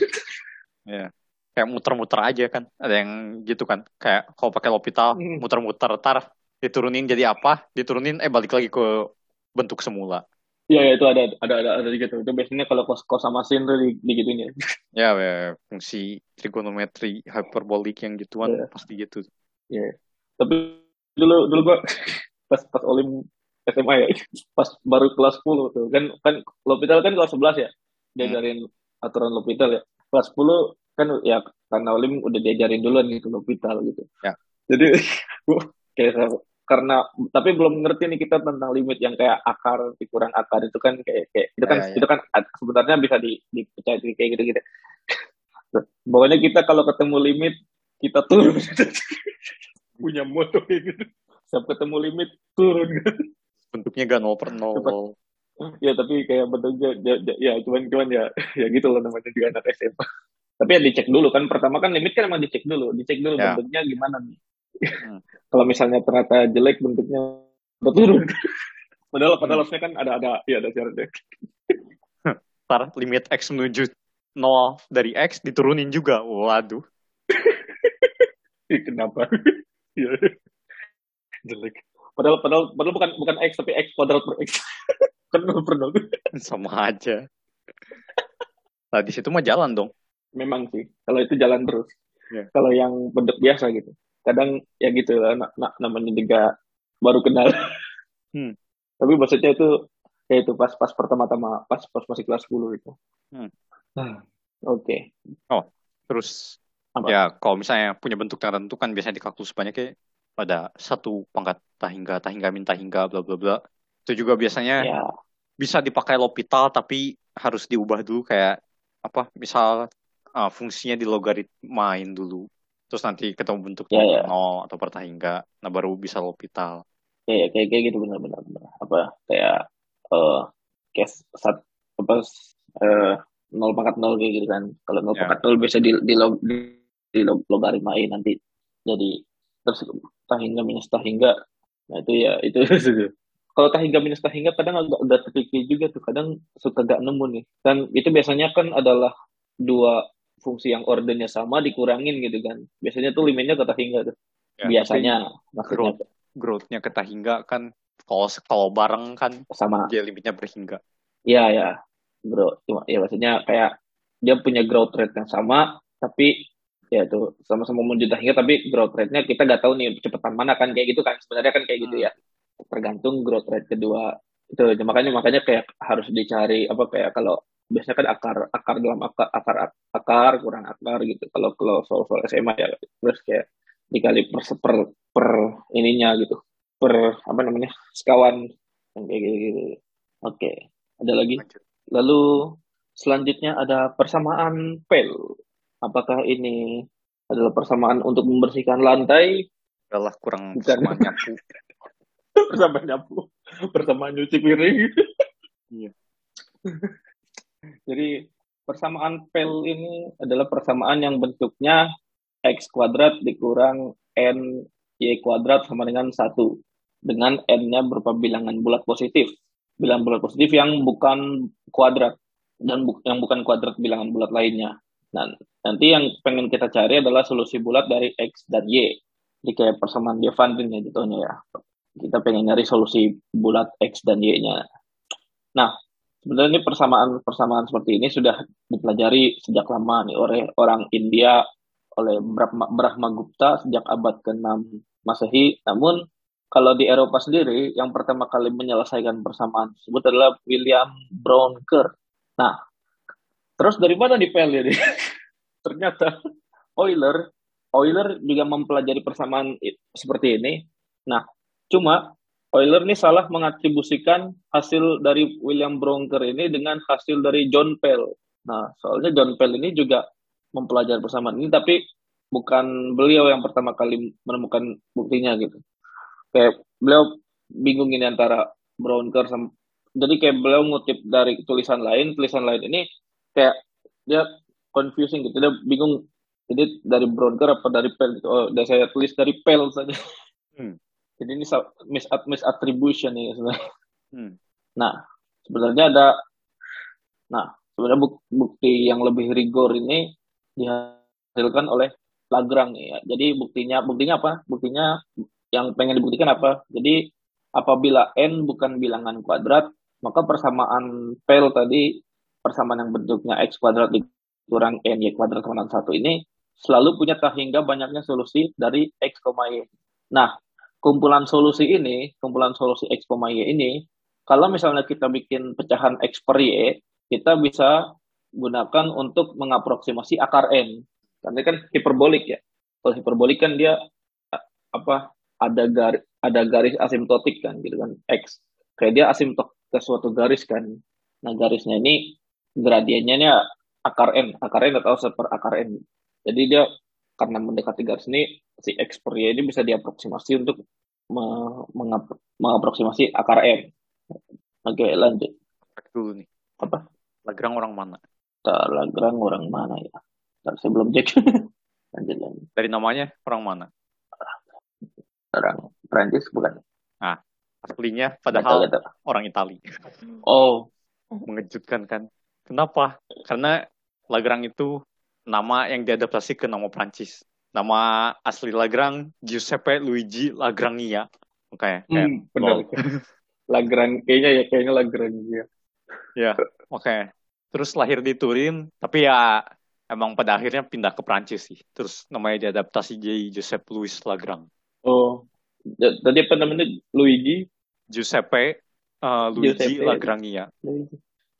Iya. Kayak muter-muter aja kan. Ada yang gitu kan. Kayak kalau pakai L'Hopital Hmm. muter-muter tar diturunin jadi apa? Diturunin eh balik lagi ke bentuk semula. Iya, ya, itu ada ada ada ada gitu. Itu biasanya kalau kos kos sama sin tuh di, digituin ya. <laughs> Ya, ya, fungsi trigonometri hyperbolik yang gituan Iya. pasti gitu. Iya. Tapi dulu dulu gua <laughs> pas pas olim SMA ya, <laughs> pas baru kelas 10 tuh kan kan L'Hopital kan kelas 11 ya. Diajarin aturan L'Hopital ya. Kelas 10 kan ya karena olim udah diajarin duluan gitu L'Hopital gitu. Ya. Jadi <laughs> kayak karena tapi belum ngerti nih kita tentang limit yang kayak akar dikurang akar itu kan kayak kayak itu kan Ya, ya. itu kan sebenarnya bisa di dipecah kayak gitu-gitu. <laughs> Pokoknya kita kalau ketemu limit kita turun. <laughs> Punya moto kayak gitu. Setiap ketemu limit turun. Bentuknya gak nol per nol. Ya tapi kayak bentuknya ya, ya, ya cuman cuman ya ya gitu loh namanya juga anak SMA. Tapi ya dicek dulu kan pertama kan limit kan emang dicek dulu, dicek dulu Ya. bentuknya gimana nih. Hmm. <laughs> kalau misalnya ternyata jelek bentuknya turun. <laughs> Padahal padahal harusnya kan ada ada ya ada <laughs> syaratnya. Ntar limit X menuju 0 dari X diturunin juga. Waduh. Kenapa? Iya. jelek. Padahal padahal padahal bukan bukan X tapi X kuadrat per X. kan nol per nol. Sama aja. Nah, di situ mah jalan dong. Memang sih, kalau itu jalan terus. Iya. Kalau yang bentuk biasa gitu. Kadang ya gitu lah, na- na- namanya juga baru kenal. <laughs> Hmm. Tapi maksudnya itu kayak itu pas pas pertama-tama pas pas masih kelas 10 itu. Hmm. Ah, Oke. Terus Apa? ya kalau misalnya punya bentuk tertentu kan biasanya di kalkulus banyak kayak pada satu pangkat tahingga, tahingga min tahingga, bla bla bla. Itu juga biasanya Ya, bisa dipakai L'Hopital tapi harus diubah dulu kayak apa misal uh, fungsinya di logaritmain dulu terus nanti ketemu bentuknya Ya, ya. nol atau per tahingga nah baru bisa L'Hopital kayak kayak kayak gitu benar-benar benar. Apa kayak eh kayak sat apa eh nol pangkat nol kayak gitu kan. Kalau nol Ya. pangkat nol bisa di di, log, di, di log- logaritmain nanti jadi terus tahingga minus tahingga. Nah itu ya itu <laughs> kalau tahingga minus tahingga kadang agak agak tricky juga tuh kadang suka gak nemu nih dan itu biasanya kan adalah dua fungsi yang ordernya sama dikurangin gitu kan. Biasanya tuh limitnya ke tahingga tuh. Ya, biasanya maksudnya. growth growthnya ke tahingga kan kalau kalau bareng kan sama. dia limitnya per hingga Iya ya, bro. Cuma ya maksudnya kayak dia punya growth rate yang sama, tapi ya tuh sama-sama menuju hingga tapi growth rate-nya kita nggak tahu nih kecepatan mana kan kayak gitu kan. Sebenarnya kan kayak gitu ya. Tergantung growth rate kedua. Itu makanya makanya kayak harus dicari apa kayak kalau biasanya kan akar akar dalam akar akar akar kurang akar gitu kalau kalau soal soal SMA ya terus kayak dikali per per, per ininya gitu per apa namanya sekawan yang kayak gitu, gitu. Oke, ada lagi. Lalu selanjutnya ada persamaan pel. Apakah ini adalah persamaan untuk membersihkan lantai, adalah kurang Bukan. sama <laughs> nyapu persamaan nyapu, persamaan nyuci piring? Iya. <laughs> Jadi persamaan pel ini adalah persamaan yang bentuknya x kuadrat dikurang n y kuadrat sama dengan satu dengan n-nya berupa bilangan bulat positif. Bilangan bulat positif yang bukan kuadrat dan bu- yang bukan kuadrat bilangan bulat lainnya. Nah, nanti yang pengen kita cari adalah solusi bulat dari x dan y. Jadi kayak persamaan Diophantine ya jatuhnya ya. Kita pengen nyari solusi bulat x dan y-nya. Nah, sebenarnya persamaan-persamaan seperti ini sudah dipelajari sejak lama nih oleh orang India oleh Brahma, Brahma Gupta sejak abad ke-6 Masehi. Namun kalau di Eropa sendiri yang pertama kali menyelesaikan persamaan tersebut adalah William Brown Kerr. Nah, terus dari mana di PL ini? <laughs> Ternyata Euler Euler juga mempelajari persamaan seperti ini. Nah, cuma Euler ini salah mengatribusikan hasil dari William Bronker ini dengan hasil dari John Pell. Nah, soalnya John Pell ini juga mempelajari persamaan ini, tapi bukan beliau yang pertama kali menemukan buktinya gitu. Kayak beliau bingung ini antara Bronker sama jadi kayak beliau ngutip dari tulisan lain, tulisan lain ini kayak dia confusing gitu, dia bingung jadi dari Bronker apa dari Pell gitu. Oh, saya tulis dari Pell saja. Hmm. Jadi ini mis misattribution ya sebenarnya. Hmm. Nah, sebenarnya ada nah, sebenarnya bukti yang lebih rigor ini dihasilkan oleh Lagrange ya. Jadi buktinya buktinya apa? Buktinya yang pengen dibuktikan apa? Jadi apabila n bukan bilangan kuadrat, maka persamaan Pell tadi persamaan yang bentuknya x kuadrat dikurang n y kuadrat sama satu ini selalu punya hingga banyaknya solusi dari x, y. Nah, kumpulan solusi ini, kumpulan solusi X, Y ini, kalau misalnya kita bikin pecahan X per Y, kita bisa gunakan untuk mengaproksimasi akar N. Karena kan hiperbolik ya. Kalau hiperbolik kan dia apa ada garis ada garis asimptotik kan gitu kan X. Kayak dia asimptok ke suatu garis kan. Nah garisnya ini gradiennya ini akar N. Akar N atau seper akar N. Jadi dia karena mendekati garis ini si X per Y ini bisa diaproksimasi untuk mengaproksimasi akar M. Oke, lanjut. Dulu nih. Apa? Lagrang orang mana? Lagrang orang mana ya? Ntar saya belum cek. <laughs> lanjut, lanjut. Dari namanya orang mana? Orang Prancis bukan? Ah, aslinya padahal betul. orang Itali. Oh. <laughs> Mengejutkan kan? Kenapa? Karena Lagrang itu nama yang diadaptasi ke nama Prancis. Nama asli Lagrang Giuseppe Luigi Lagrangia. Oke, okay, hmm, benar. <laughs> Lagrang kayaknya ya kayaknya Lagrangia. Ya, oke. Okay. Terus lahir di Turin, tapi ya emang pada akhirnya pindah ke Prancis sih. Terus namanya diadaptasi jadi Giuseppe Louis Lagrang. Oh, tadi apa namanya Luigi? Giuseppe uh, Luigi Giuseppe. Lagrangia.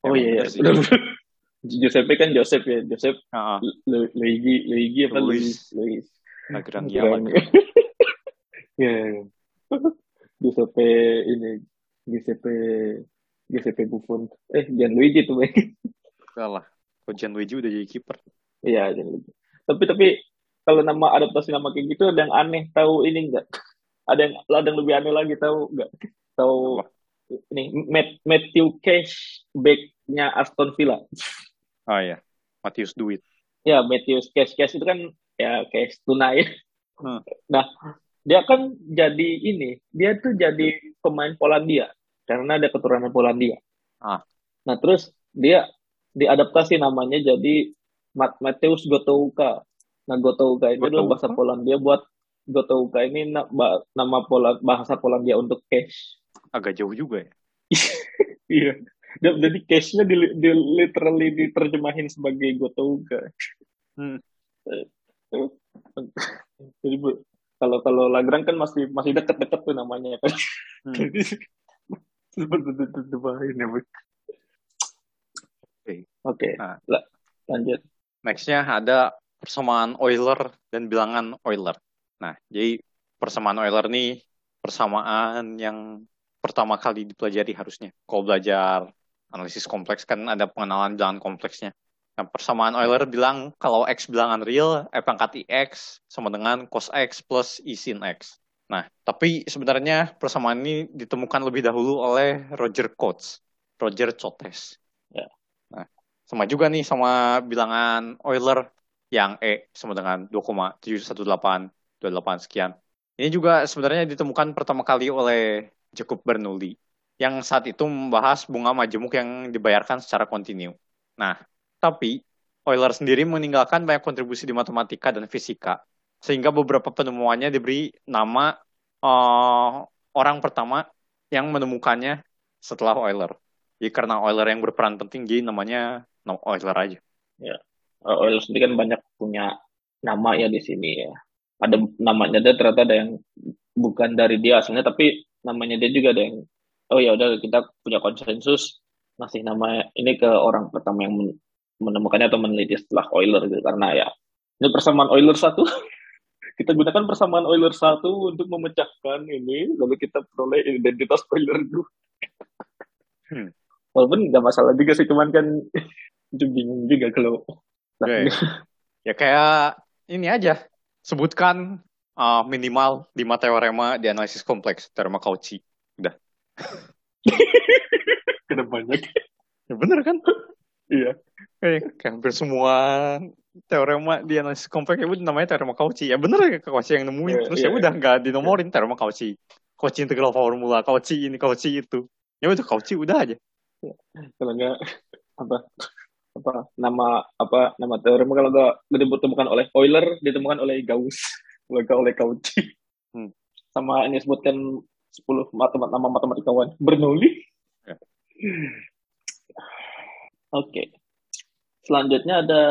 Oh iya, iya. <laughs> Giuseppe kan Joseph ya, Joseph uh -huh. Luigi, Luigi apa Luis, Luis. Nagrang ya. Ya. Giuseppe ini Giuseppe Giuseppe Buffon. Eh, Luigi tuh. Salah. Kok Luigi udah jadi kiper? Iya, Luigi. Tapi tapi kalau nama adaptasi nama kayak gitu ada yang aneh tahu ini enggak? Ada yang ada yang lebih aneh lagi tahu enggak? Tahu ini Matthew Cash backnya Aston Villa. Oh iya, Matius Duit. Ya, Matius Cash Cash itu kan ya cash tunai. Hmm. Nah, dia kan jadi ini, dia tuh jadi pemain Polandia karena ada keturunan Polandia. Ah. Nah, terus dia diadaptasi namanya jadi Mat Mateus Gotouka. Nah, Gotouka itu adalah bahasa Polandia buat Gotouka ini nama Pola, bahasa Polandia untuk cash. Agak jauh juga ya. <laughs> iya jadi case-nya di, di literally diterjemahin sebagai gotouga hmm. <laughs> jadi kalau kalau Lagrang kan masih masih deket-deket tuh namanya kan hmm. <laughs> jadi seperti itu ya bu Oke, okay. nah, lanjut. Nextnya ada persamaan Euler dan bilangan Euler. Nah, jadi persamaan Euler nih persamaan yang pertama kali dipelajari harusnya. Kalau belajar analisis kompleks kan ada pengenalan bilangan kompleksnya. Nah, persamaan Euler bilang kalau X bilangan real, F pangkat IX sama dengan cos X plus I sin X. Nah, tapi sebenarnya persamaan ini ditemukan lebih dahulu oleh Roger Coates, Roger Cotes. Ya. Nah, sama juga nih sama bilangan Euler yang E sama dengan 2,71828 sekian. Ini juga sebenarnya ditemukan pertama kali oleh Jacob Bernoulli yang saat itu membahas bunga majemuk yang dibayarkan secara kontinu. Nah, tapi Euler sendiri meninggalkan banyak kontribusi di matematika dan fisika, sehingga beberapa penemuannya diberi nama uh, orang pertama yang menemukannya setelah Euler. Jadi karena Euler yang berperan penting, jadi namanya Euler aja. Ya, Euler sendiri kan banyak punya nama ya di sini ya. Ada namanya ada ternyata ada yang bukan dari dia aslinya, tapi namanya dia juga ada yang oh ya udah kita punya konsensus masih nama ini ke orang pertama yang menemukannya atau meneliti setelah Euler gitu karena ya ini persamaan Euler satu <laughs> kita gunakan persamaan Euler satu untuk memecahkan ini, lalu kita peroleh identitas Euler dua. Hmm. Walaupun nggak masalah juga sih, cuman kan <laughs> itu bingung juga kalau. Okay. <laughs> ya kayak ini aja, sebutkan uh, minimal lima teorema di analisis kompleks teorema Cauchy. <laughs> Udah. Kenapa banyak? Ya bener kan? iya. Kayak hampir semua teorema di analisis kompleks itu namanya teorema Cauchy. Ya bener ya Cauchy yang nemuin. Yeah, Terus yeah, ya udah nggak yeah. dinomorin teorema Cauchy. Cauchy integral formula, Cauchy ini, Cauchy itu. Ya udah Cauchy udah aja. Kalau nggak apa apa nama apa nama teorema kalau nggak ditemukan oleh Euler ditemukan oleh Gauss <laughs> lega oleh Cauchy hmm. sama ini sebutkan 10 matemat nama matematikawan Bernoulli ya. oke okay. selanjutnya ada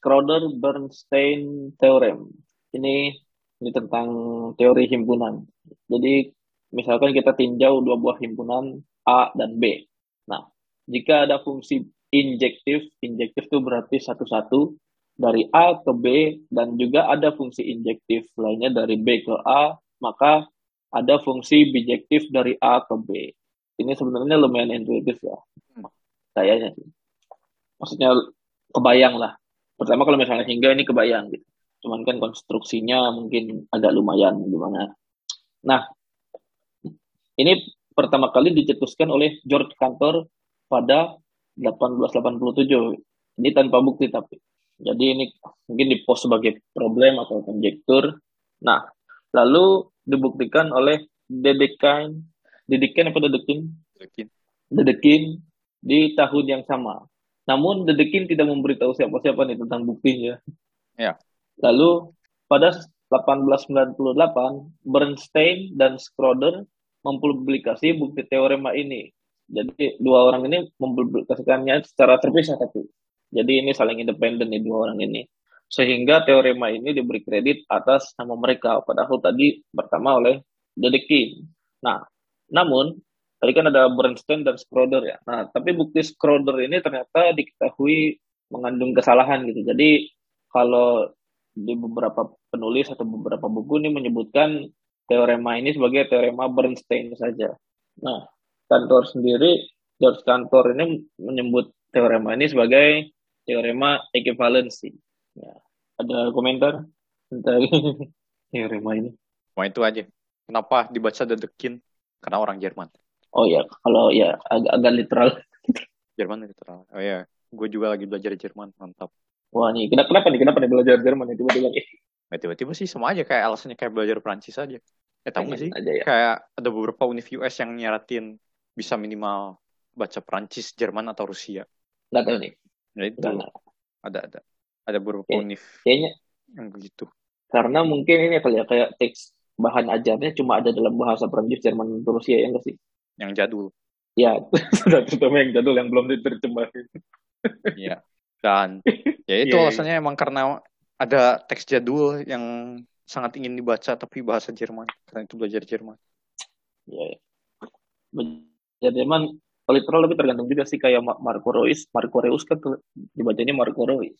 Schroeder-Bernstein Theorem. Ini ini tentang teori himpunan. Jadi misalkan kita tinjau dua buah himpunan A dan B. Nah, jika ada fungsi injektif, injektif itu berarti satu-satu dari A ke B dan juga ada fungsi injektif lainnya dari B ke A, maka ada fungsi bijektif dari A ke B. Ini sebenarnya lumayan intuitif ya. Kayaknya sih. Maksudnya kebayang lah. Pertama kalau misalnya hingga ini kebayang gitu. Cuman kan konstruksinya mungkin agak lumayan gimana. Nah ini pertama kali dicetuskan oleh George Cantor pada 1887 ini tanpa bukti tapi. Jadi ini mungkin dipost sebagai problem atau konjektur nah lalu dibuktikan oleh Dedekind Dedekind apa Dedekind Dedekind di tahun yang sama namun Dedekin tidak memberitahu siapa-siapa nih tentang buktinya. Ya. Lalu pada 1898 Bernstein dan Schroeder mempublikasi bukti teorema ini. Jadi dua orang ini mempublikasikannya secara terpisah tapi. Jadi ini saling independen nih dua orang ini. Sehingga teorema ini diberi kredit atas nama mereka. Padahal tadi pertama oleh Dedekin. Nah, namun Tadi kan ada Bernstein dan Schroeder ya. Nah, tapi bukti Schroeder ini ternyata diketahui mengandung kesalahan gitu. Jadi kalau di beberapa penulis atau beberapa buku ini menyebutkan teorema ini sebagai teorema Bernstein saja. Nah, kantor sendiri, George Kantor ini menyebut teorema ini sebagai teorema ekivalensi. Ya, ada komentar tentang <laughs> teorema ini? Wah itu aja. Kenapa dibaca dedekin? Karena orang Jerman. Oh ya, kalau ya agak agak literal. <laughs> Jerman literal. Oh ya, gue juga lagi belajar Jerman, mantap. Wah nih, kenapa, kenapa nih? Kenapa nih belajar Jerman itu tiba-tiba nih? Nah, tiba-tiba sih sama aja kayak alasannya kayak belajar Prancis aja. Eh tahu nggak sih? Aja, ya. Kayak ada beberapa univ US yang nyaratin bisa minimal baca Prancis, Jerman atau Rusia. Nggak tahu nih. Nah, itu Gak, ada ada ada beberapa Kay univ kayaknya yang begitu. Karena mungkin ini kali ya kayak teks bahan ajarnya cuma ada dalam bahasa Prancis, Jerman, Rusia ya enggak sih? yang jadul. Ya, <laughs> sudah terutama yang jadul yang belum diterjemahin. Iya. Dan ya itu yeah, iya. alasannya yeah. emang karena ada teks jadul yang sangat ingin dibaca tapi bahasa Jerman karena itu belajar Jerman. Iya. Yeah. Belajar Jerman literal tapi tergantung juga sih kayak Marco Reus, Marco Reus kan dibacanya Marco Reus.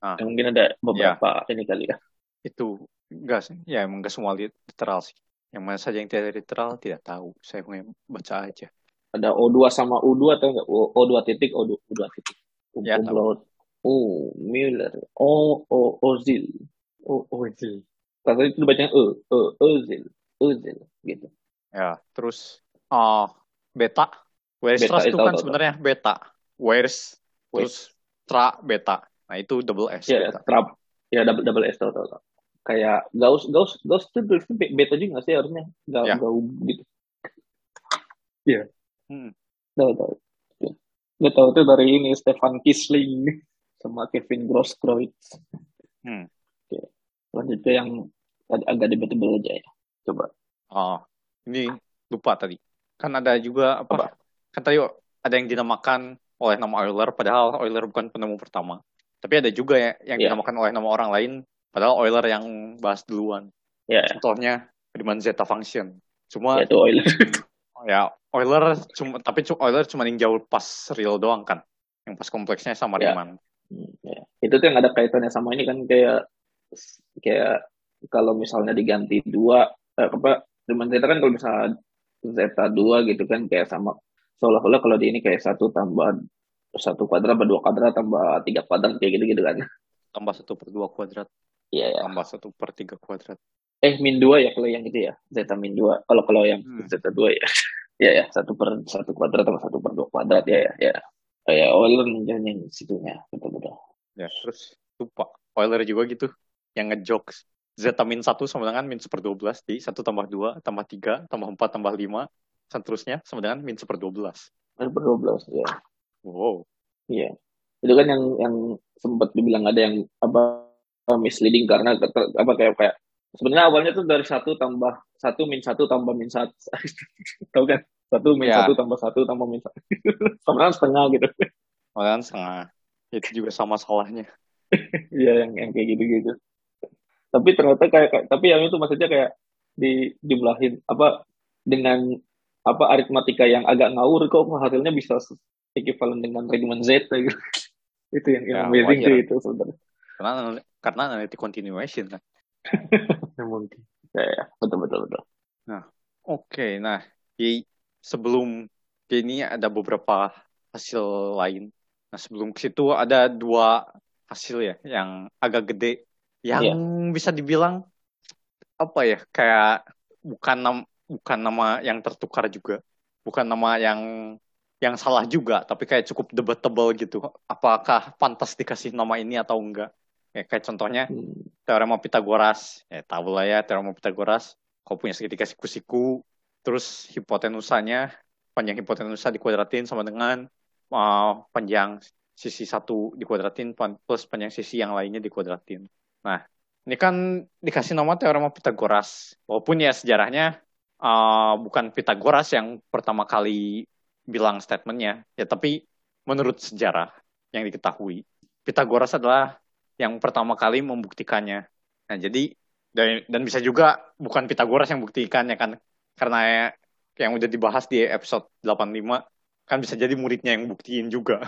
Ah. Ya, mungkin ada beberapa yeah. ini kali ya. Itu enggak sih. Ya emang enggak semua literal sih. Yang mana saja yang tidak literal tidak tahu. Saya mau baca aja. Ada O2 sama U2 atau enggak? O, O2 titik, O2, O2 titik. Um, ya, tahu. Oh, Miller. O, O, Ozil. O, Ozil. Kalau itu dibacanya E, E, Ozil. Ozil, gitu. Ya, terus uh, beta. Where's beta, trust itu kan sebenarnya beta. Where's terus tra beta. Nah, itu double S. Ya, tra, ya double, double S, tahu, tahu, tahu kayak Gauss Gauss Gauss itu beta juga nggak sih harusnya nggak ya. nggak gitu iya yeah. hmm. tahu tahu nggak tahu itu dari ini Stefan Kisling sama Kevin Grosskreutz hmm. oke lanjut ke yang agak debatable aja ya coba oh ini lupa tadi kan ada juga apa, apa? kan tadi ada yang dinamakan oleh nama Euler padahal Euler bukan penemu pertama tapi ada juga ya yang yeah. dinamakan oleh nama orang lain Padahal Euler yang bahas duluan. Ya. Contohnya Riemann zeta function. Cuma ya, itu Euler. <laughs> ya Euler cuma tapi Euler cuma yang jauh pas real doang kan. Yang pas kompleksnya sama ya. Riemann. Ya. Itu tuh yang ada kaitannya sama ini kan kayak kayak kalau misalnya diganti dua eh, apa Riemann zeta kan kalau misalnya zeta dua gitu kan kayak sama seolah-olah kalau di ini kayak satu tambah satu kuadrat tambah dua kuadrat tambah tiga kuadrat kayak gitu gitu kan. Tambah satu per dua kuadrat. Iya ya tambah satu per tiga kuadrat. Eh min dua ya kalau yang itu ya zeta min dua. Kalau kalau yang Hmm. zeta dua ya. <laughs> Ya ya satu per satu kuadrat tambah satu per dua kuadrat. Ya ya ya oh, ya Euler yang situnya betul betul ya terus lupa. Euler juga gitu yang ngejokes zeta min satu sama dengan min seper 12 di satu tambah dua tambah tiga tambah empat tambah lima seterusnya sama dengan min seper 12 satu per dua belas ya wow Iya, itu kan yang yang sempat dibilang ada yang apa misleading karena apa kayak kayak sebenarnya awalnya tuh dari satu tambah satu min satu tambah min satu, <laughs> tahu kan? Satu min Ya. satu tambah satu tambah min satu, <laughs> sebenarnya setengah gitu. Malahan setengah itu juga sama salahnya <laughs> Iya yang yang kayak gitu-gitu. Tapi ternyata kayak, kayak- tapi yang itu maksudnya kayak di jumlahin apa dengan apa aritmatika yang agak ngawur kok hasilnya bisa ekivalen dengan Riemann zeta gitu. <laughs> itu yang, yang Ya, amazing sih itu sebenarnya. karena karena analytic continuation kan <laughs> Ya, mungkin. Ya, ya, betul betul betul. Oke, nah di sebelum ini ada beberapa hasil lain. Nah sebelum ke situ ada dua hasil ya yang agak gede, yang Iya. bisa dibilang apa ya kayak bukan nama bukan nama yang tertukar juga, bukan nama yang yang salah juga, tapi kayak cukup debatable gitu. Apakah pantas dikasih nama ini atau enggak? Ya, kayak contohnya Hmm. teorema Pitagoras. Ya, tahu lah ya teorema Pitagoras. Kau punya segitiga siku-siku, terus hipotenusanya, panjang hipotenusa dikuadratin sama dengan uh, panjang sisi satu dikuadratin plus panjang sisi yang lainnya dikuadratin. Nah, ini kan dikasih nama teorema Pitagoras. Walaupun ya sejarahnya uh, bukan Pitagoras yang pertama kali bilang statementnya, ya tapi menurut sejarah yang diketahui, Pitagoras adalah yang pertama kali membuktikannya. Nah, jadi dan, dan bisa juga bukan Pitagoras yang buktikannya kan karena ya, yang udah dibahas di episode 85 kan bisa jadi muridnya yang buktiin juga.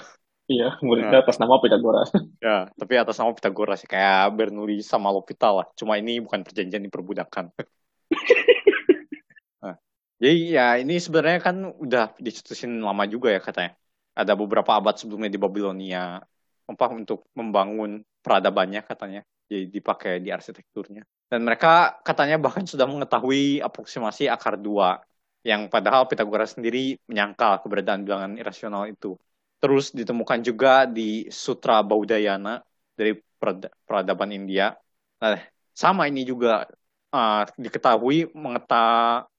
Iya, muridnya atas nama Pitagoras. <laughs> ya, tapi atas nama Pitagoras ya, kayak Bernoulli sama L'Hopital lah. Cuma ini bukan perjanjian diperbudakan. <laughs> jadi ya ini sebenarnya kan udah dicetusin lama juga ya katanya. Ada beberapa abad sebelumnya di Babilonia apa untuk membangun peradabannya katanya. Jadi dipakai di arsitekturnya. Dan mereka katanya bahkan sudah mengetahui aproksimasi akar dua yang padahal Pitagoras sendiri menyangkal keberadaan bilangan irasional itu. Terus ditemukan juga di Sutra Baudayana dari perada- peradaban India. Nah, sama ini juga uh, diketahui mengeta ap-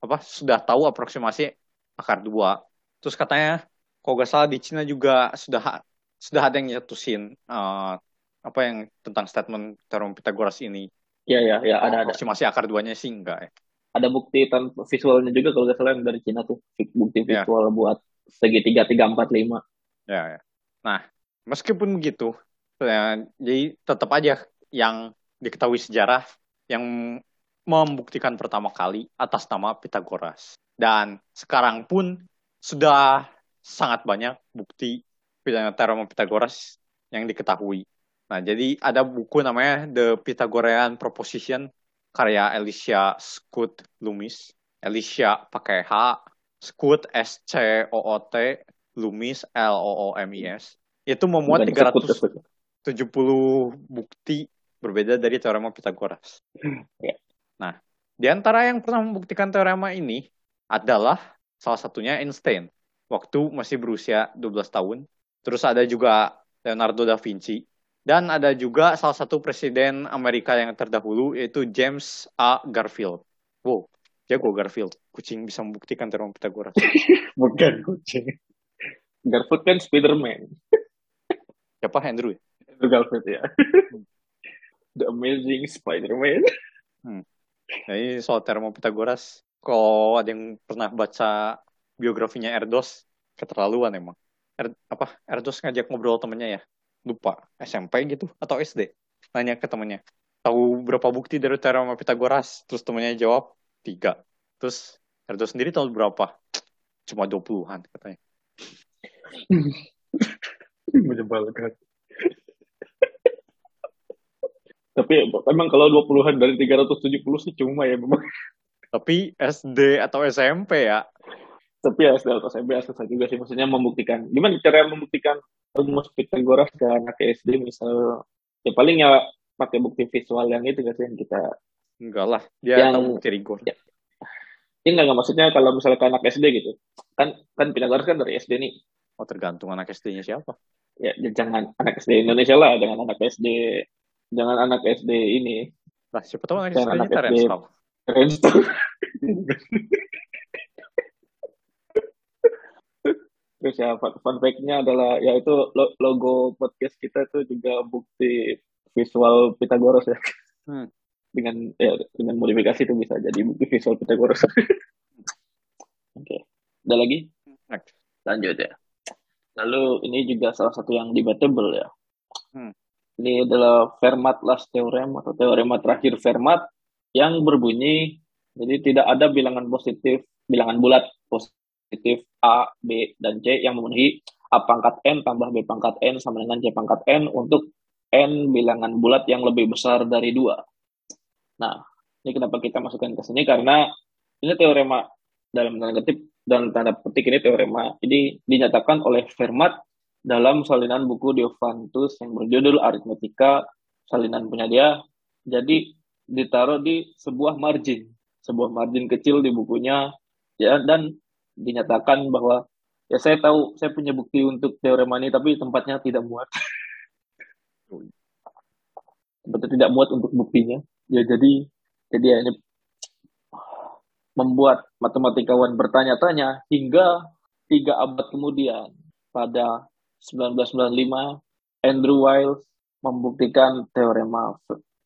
apa sudah tahu aproksimasi akar dua. Terus katanya kalau nggak salah di Cina juga sudah sudah ada yang nyetusin uh, apa yang tentang statement teorema Pitagoras ini. Iya, iya, ya, ada ada. Aproksimasi akar duanya sih enggak ya. Ada bukti visualnya juga kalau nggak salah yang dari Cina tuh. Bukti Iya. visual buat segitiga tiga empat lima. Ya, ya. Nah, meskipun begitu, ya, jadi tetap aja yang diketahui sejarah yang membuktikan pertama kali atas nama Pitagoras. Dan sekarang pun sudah sangat banyak bukti teorema Pitagoras yang diketahui. Nah, jadi ada buku namanya The Pythagorean Proposition karya Alicia Scott Loomis. Alicia pakai H, Scott S C O O T, Loomis L O O M I S. Itu memuat Bukan disebut, 370 disebut. bukti berbeda dari teorema Pitagoras. Ya. Nah, di antara yang pernah membuktikan teorema ini adalah salah satunya Einstein waktu masih berusia 12 tahun. Terus ada juga Leonardo da Vinci dan ada juga salah satu presiden Amerika yang terdahulu yaitu James A. Garfield. Wow, jago Garfield. Kucing bisa membuktikan teorema Pitagoras. <laughs> Bukan kucing. Garfield kan Spiderman. Siapa Andrew? ya? Itu Garfield ya. <laughs> The Amazing Spider-Man. Nah, ini soal teorema Pitagoras. Kalau ada yang pernah baca biografinya Erdos, keterlaluan emang. Er, apa Erdos ngajak ngobrol temennya ya? Lupa, SMP gitu atau SD? Nanya ke temennya, tahu berapa bukti dari teorema Pitagoras? Terus temennya jawab, tiga. Terus Erdos sendiri tahu berapa? Cuma 20-an katanya. Menyebalkan. Tapi emang kalau 20-an dari 370 sih cuma ya memang. Tapi SD atau SMP ya. Tapi ya SD atau SMP susah juga sih. Maksudnya membuktikan. Gimana cara membuktikan rumus Pythagoras ke anak SD misal. Ya paling ya pakai bukti visual yang itu gak sih yang kita. Enggak lah. Dia Yang- tahu bukti rigor. Ya. Ini nggak nggak, maksudnya kalau misalnya ke anak SD gitu. Kan kan Pythagoras kan dari SD nih. Oh tergantung anak SD-nya siapa. Ya, ya jangan anak SD Indonesia lah, jangan anak SD jangan anak SD ini Lah siapa tahu anak SD-nya anak Terence SD. Stamp. Rainstorm. Terus ya fun, fun fact-nya adalah ya itu lo- logo podcast kita tuh juga bukti visual Pythagoras ya. Hmm. Dengan ya dengan modifikasi itu bisa jadi bukti visual Pythagoras. <laughs> Oke. Ada lagi? Next. Lanjut ya. Lalu ini juga salah satu yang debatable ya. Hmm. Ini adalah Fermat last theorem atau teorema terakhir Fermat yang berbunyi jadi tidak ada bilangan positif, bilangan bulat positif A, B, dan C yang memenuhi A pangkat N tambah B pangkat N sama dengan C pangkat N untuk N bilangan bulat yang lebih besar dari dua. Nah, ini kenapa kita masukkan ke sini karena ini teorema dalam tanda kutip dan tanda petik ini teorema ini dinyatakan oleh Fermat dalam salinan buku Diophantus yang berjudul Aritmetika salinan punya dia jadi ditaruh di sebuah margin sebuah margin kecil di bukunya ya dan dinyatakan bahwa ya saya tahu saya punya bukti untuk teorema ini tapi tempatnya tidak muat. <laughs> Tempatnya tidak muat untuk buktinya. Ya jadi jadi ya ini membuat matematikawan bertanya-tanya hingga tiga abad kemudian pada 1995 Andrew Wiles membuktikan teorema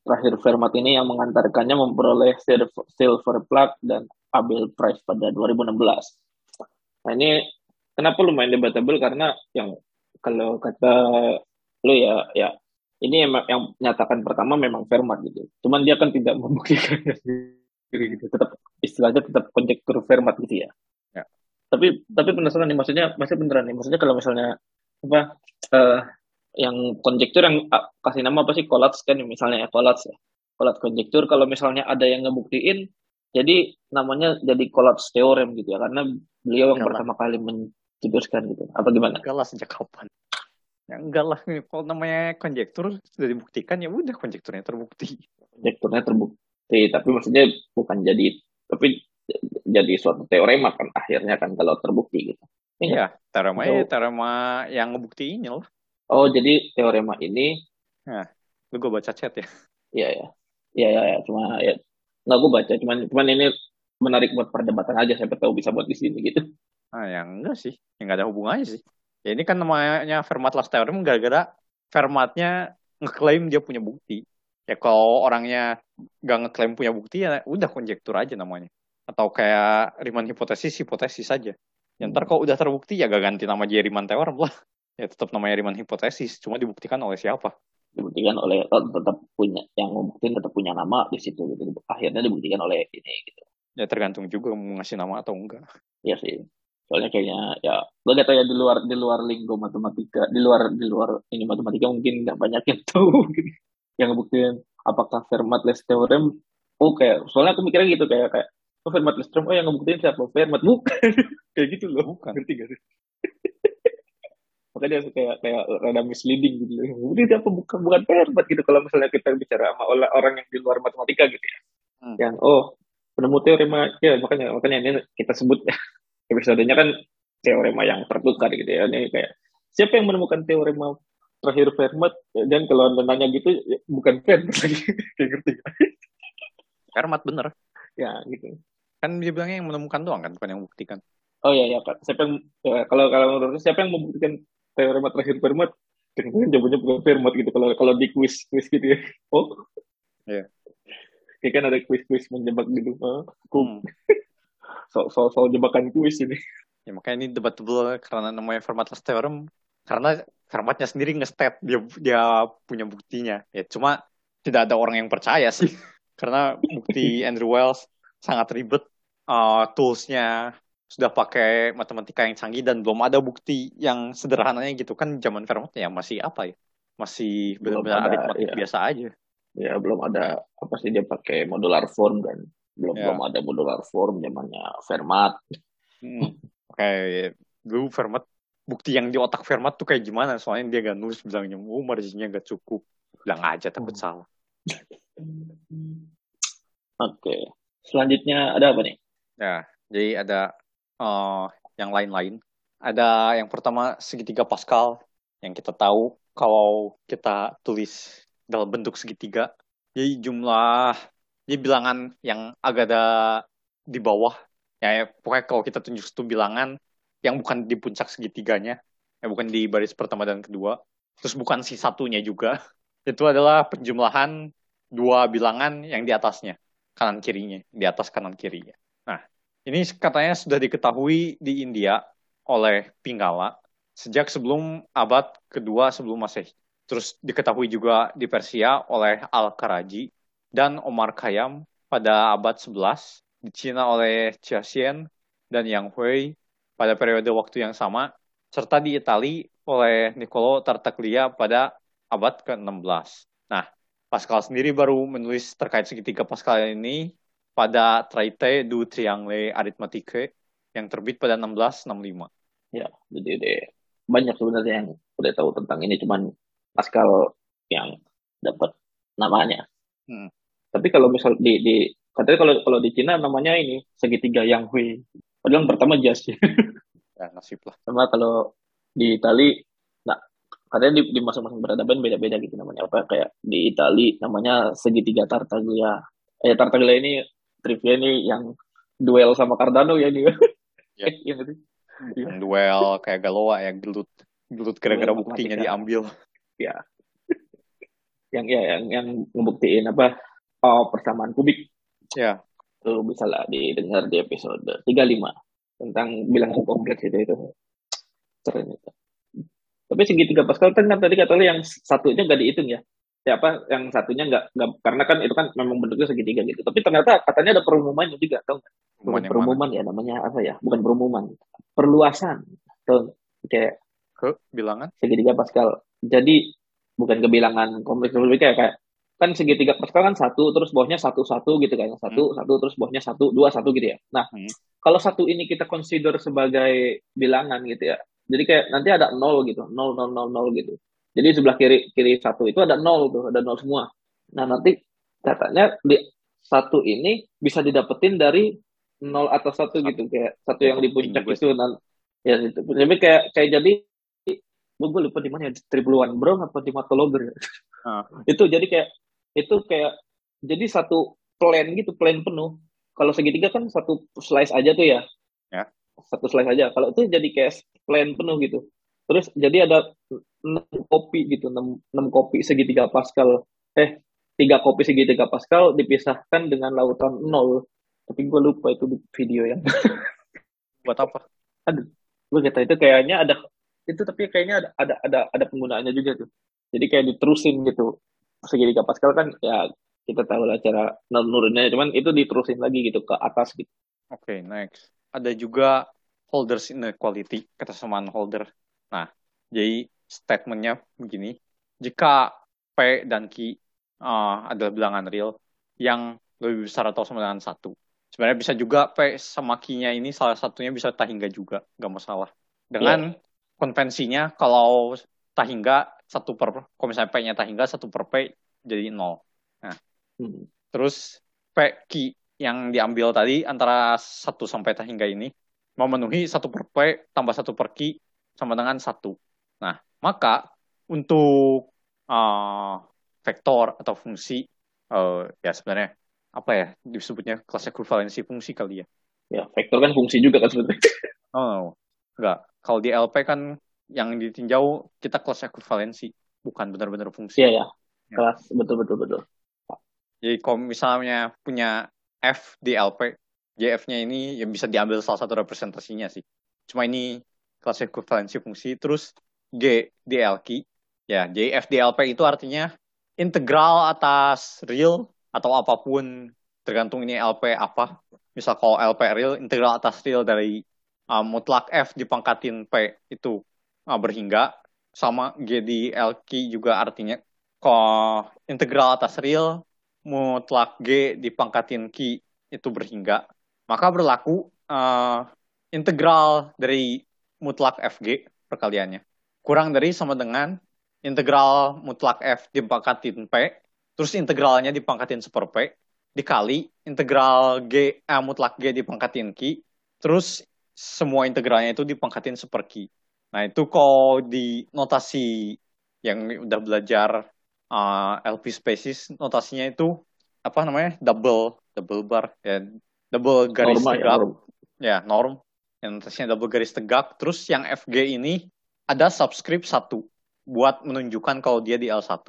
terakhir Fermat ini yang mengantarkannya memperoleh silver, plaque dan Abel Prize pada 2016. Nah ini kenapa lumayan debatable karena yang kalau kata lu ya ya ini emang yang menyatakan pertama memang Fermat gitu. Cuman dia kan tidak <laughs> membuktikannya sendiri gitu. Tetap istilahnya tetap konjektur Fermat gitu ya. Ya. Tapi tapi penasaran nih maksudnya masih beneran nih maksudnya kalau misalnya apa eh yang konjektur yang ah, kasih nama apa sih collapse kan misalnya ya collapse ya. Collapse konjektur kalau misalnya ada yang ngebuktiin jadi namanya jadi collapse teorem gitu ya karena beliau yang Enggak lah. pertama kali mencetuskan gitu. Apa gimana? Enggak lah sejak kapan. Ya enggak lah. Kalau namanya konjektur sudah dibuktikan ya udah konjekturnya terbukti. konjekturnya terbukti tapi maksudnya bukan jadi tapi jadi suatu teorema kan akhirnya kan kalau terbukti gitu Iya, teorema Atau- ya teorema yang ngebuktiinnya lah. oh jadi teorema ini Lu gue baca chat ya. ya ya ya ya, ya. cuma ya nggak gue baca cuman cuman ini menarik buat perdebatan aja siapa tahu bisa buat di sini gitu Nah, yang enggak sih. Yang enggak ada hubungannya sih. Ya ini kan namanya Fermat last theorem gara-gara Fermatnya ngeklaim dia punya bukti. Ya kalau orangnya nggak ngeklaim punya bukti ya udah konjektur aja namanya. Atau kayak Riemann hipotesis, hipotesis saja. Yang ntar kalau udah terbukti ya gak ganti nama Riemann theorem lah. Ya tetap namanya Riemann hipotesis, cuma dibuktikan oleh siapa? dibuktikan oleh oh, tetap punya yang membuktikan tetap punya nama di situ gitu akhirnya dibuktikan oleh ini gitu Ya tergantung juga mau ngasih nama atau enggak. Iya sih. Soalnya kayaknya ya gue gak tau ya di luar di luar linggo matematika, di luar di luar ini matematika mungkin nggak banyak yang <laughs> tahu yang ngebuktiin apakah Fermat-Less theorem. Oh kayak soalnya aku mikirnya gitu kayak kayak oh Fermat-Less theorem oh yang ngebuktiin siapa Fermat bukan <laughs> kayak gitu loh. Bukan. Ngerti gak sih? <laughs> Makanya kayak kayak rada misleading gitu loh. Ini siapa bukan bukan Fermat gitu kalau misalnya kita bicara sama orang yang di luar matematika gitu ya. Hmm. Yang oh penemu teorema ya makanya makanya ini kita sebut ya <laughs> episodenya kan teorema yang tertukar gitu ya ini kayak siapa yang menemukan teorema terakhir Fermat dan kalau anda nanya gitu ya, bukan Fermat lagi kayak ngerti Fermat bener. ya gitu Kan dia bilangnya yang menemukan doang kan, bukan yang membuktikan. oh ya ya Kak. siapa yang ya, kalau kalau menurut siapa yang membuktikan teorema terakhir Fermat kan jawabannya bukan Fermat gitu kalau kalau di quiz quiz gitu ya oh Iya. Kayak kan ada quiz-quiz menjebak gitu. Oh, Hmm. <laughs> soal, soal, soal jebakan kuis ini. Ya makanya ini debatable karena namanya Fermat-Last theorem karena Fermatnya sendiri nge-state dia dia punya buktinya. Ya cuma tidak ada orang yang percaya sih. <laughs> Karena bukti Andrew Wells sangat ribet. Uh, toolsnya sudah pakai matematika yang canggih dan belum ada bukti yang sederhananya gitu kan zaman Fermat ya masih apa ya? Masih Belum benar-benar ada, aritmatik iya. biasa aja. Ya belum ada apa sih dia pakai modular form kan. Belum Ya. belum ada modular form zamannya Fermat. Hmm. Kayak dulu Fermat bukti yang di otak Fermat tuh kayak gimana? Soalnya dia gak nulis bilangnya, oh marginnya gak cukup. Bilang aja takut Hmm. salah. Oke. Selanjutnya ada apa nih? Ya, jadi ada eh, yang lain-lain. Ada yang pertama segitiga Pascal yang kita tahu kalau kita tulis dalam bentuk segitiga. Jadi jumlah, jadi bilangan yang agak ada di bawah. Ya, ya, pokoknya kalau kita tunjuk satu bilangan yang bukan di puncak segitiganya, ya bukan di baris pertama dan kedua, terus bukan si satunya juga. <laughs> Itu adalah penjumlahan dua bilangan yang di atasnya, kanan kirinya, di atas kanan kirinya. Nah, ini katanya sudah diketahui di India oleh Pinggala sejak sebelum abad kedua sebelum Masehi. Terus diketahui juga di Persia oleh Al-Karaji dan Omar Khayyam pada abad 11, di Cina oleh Xiaxian dan Yang Hui pada periode waktu yang sama, serta di Itali oleh Niccolo Tartaglia pada abad ke-16. Nah, Pascal sendiri baru menulis terkait segitiga Pascal ini pada Traité du Triangle Arithmétique yang terbit pada 1665. Ya, jadi deh banyak sebenarnya yang udah tahu tentang ini cuman Pascal yang dapat namanya. Hmm. Tapi kalau misal di, di katanya kalau kalau di Cina namanya ini segitiga yang Hui. Padahal yang pertama jas ya. <laughs> Ya, nasib lah. Sama kalau di Itali nah katanya di, di masing-masing peradaban beda-beda gitu namanya apa kayak di Itali namanya segitiga Tartaglia. Eh Tartaglia ini trivia ini yang duel sama Cardano ya dia. Ya. Iya <laughs> sih? Iya. Yang duel kayak Galoa ya gelut. Gelut gara-gara Duel buktinya diambil. <laughs> yang ya yang yang ngebuktiin apa oh, persamaan kubik Ya, tuh bisa lah didengar di episode 35 tentang bilangan kompleks itu itu keren itu tapi segitiga Pascal kan tadi kata yang satunya nggak dihitung ya ya apa yang satunya nggak karena kan itu kan memang bentuknya segitiga gitu tapi ternyata katanya ada perumumannya juga tau bukan mana? perumuman ya namanya apa ya bukan perumuman perluasan tuh kayak Ke bilangan? segitiga Pascal. Jadi bukan kebilangan kompleks lebih kayak kayak kan segitiga Pascal kan satu terus bawahnya satu satu gitu kan satu satu terus bawahnya satu dua satu gitu ya. Nah Hmm. kalau satu ini kita consider sebagai bilangan gitu ya. Jadi kayak nanti ada nol gitu, nol nol nol nol gitu. Jadi sebelah kiri kiri satu itu ada nol tuh, ada nol semua. Nah nanti katanya di satu ini bisa didapetin dari nol atau satu gitu kayak satu yang di puncak itu nan ya itu tapi kayak kayak jadi gue gue lupa di mana ya di Tripluan Bro apa di Matologer ya. Ah. <laughs> itu jadi kayak itu kayak jadi satu plan gitu plan penuh kalau segitiga kan satu slice aja tuh ya Ya. satu slice aja kalau itu jadi kayak plan penuh gitu terus jadi ada enam kopi gitu enam, enam kopi segitiga Pascal. Eh tiga kopi segitiga Pascal dipisahkan dengan lautan nol. Tapi gue lupa itu di video yang <laughs> Buat apa? gue kata itu kayaknya ada itu tapi kayaknya ada ada ada ada penggunaannya juga tuh. Jadi kayak diterusin gitu. Segitiga Pascal kan ya kita tahu lah cara nurunnya cuman itu diterusin lagi gitu ke atas gitu. Oke, next. Ada juga holders inequality, ketersamaan holder. Nah, jadi statementnya begini. Jika P dan Q uh, adalah bilangan real yang lebih besar atau sama dengan satu. Sebenarnya bisa juga P sama Q-nya ini salah satunya bisa tak hingga juga, nggak masalah. Dengan konvensinya kalau tak hingga satu per, kalau misalnya P-nya tak hingga satu per P jadi nol. Hmm. Terus P Q yang diambil tadi antara 1 sampai tak hingga ini memenuhi satu per P tambah satu per Q sama dengan satu. Nah, maka untuk uh, vektor atau fungsi uh, ya sebenarnya apa ya disebutnya kelas ekuivalensi fungsi kali ya. ya vektor kan fungsi juga kan sebenarnya <laughs> Oh, enggak. Kalau di LP kan yang ditinjau kita kelas ekuivalensi, bukan benar-benar fungsi. iya ya kelas betul betul betul Jadi kalau misalnya punya F di LP, JF-nya ini yang bisa diambil salah satu representasinya sih. Cuma ini kelas ekuivalensi fungsi. Terus G di LQ, ya JF di LP itu artinya integral atas real atau apa pun tergantung ini LP apa. Misal kalau LP real, integral atas real dari uh, mutlak F dipangkatin P itu uh, berhingga. Sama G di LQ juga artinya kalau integral atas real mutlak G dipangkatin Q itu berhingga, maka berlaku uh, integral dari mutlak FG perkaliannya. Kurang dari sama dengan integral mutlak F dipangkatin P, terus integralnya dipangkatin super P, dikali integral G, eh, mutlak G dipangkatin Q, terus semua integralnya itu dipangkatin super Q. Nah itu kalau di notasi yang udah belajar uh, LP species notasinya itu apa namanya double double bar ya double garis Norma, ya, tegak ya norm. ya norm yang notasinya double garis tegak terus yang FG ini ada subscript satu buat menunjukkan kalau dia di L1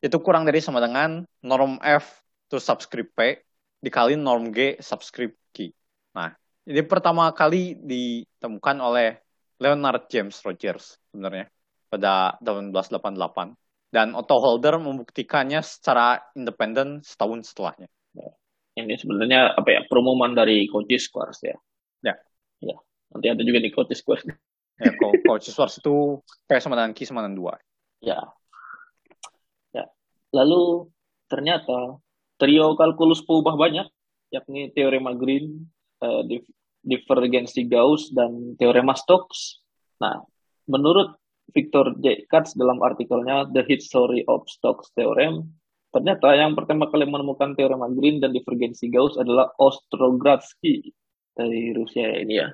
itu kurang dari sama dengan norm F terus subscript P dikali norm G subscript Q nah ini pertama kali ditemukan oleh Leonard James Rogers sebenarnya pada tahun 1988 dan Otto Holder membuktikannya secara independen setahun setelahnya. Ini sebenarnya apa ya promoman dari Coach Squares ya. Ya. Ya. Nanti ada juga di Coach Squares. Ya, Coach Squares itu P sama dengan Q sama dengan dua. Ya. Ya. Lalu ternyata trio kalkulus berubah banyak, yakni teorema Green, uh, divergensi Gauss, dan teorema Stokes. Nah, menurut Victor J. Katz dalam artikelnya The History of Stokes Theorem, ternyata yang pertama kali menemukan teorema Green dan divergensi Gauss adalah Ostrogradsky dari Rusia ini ya.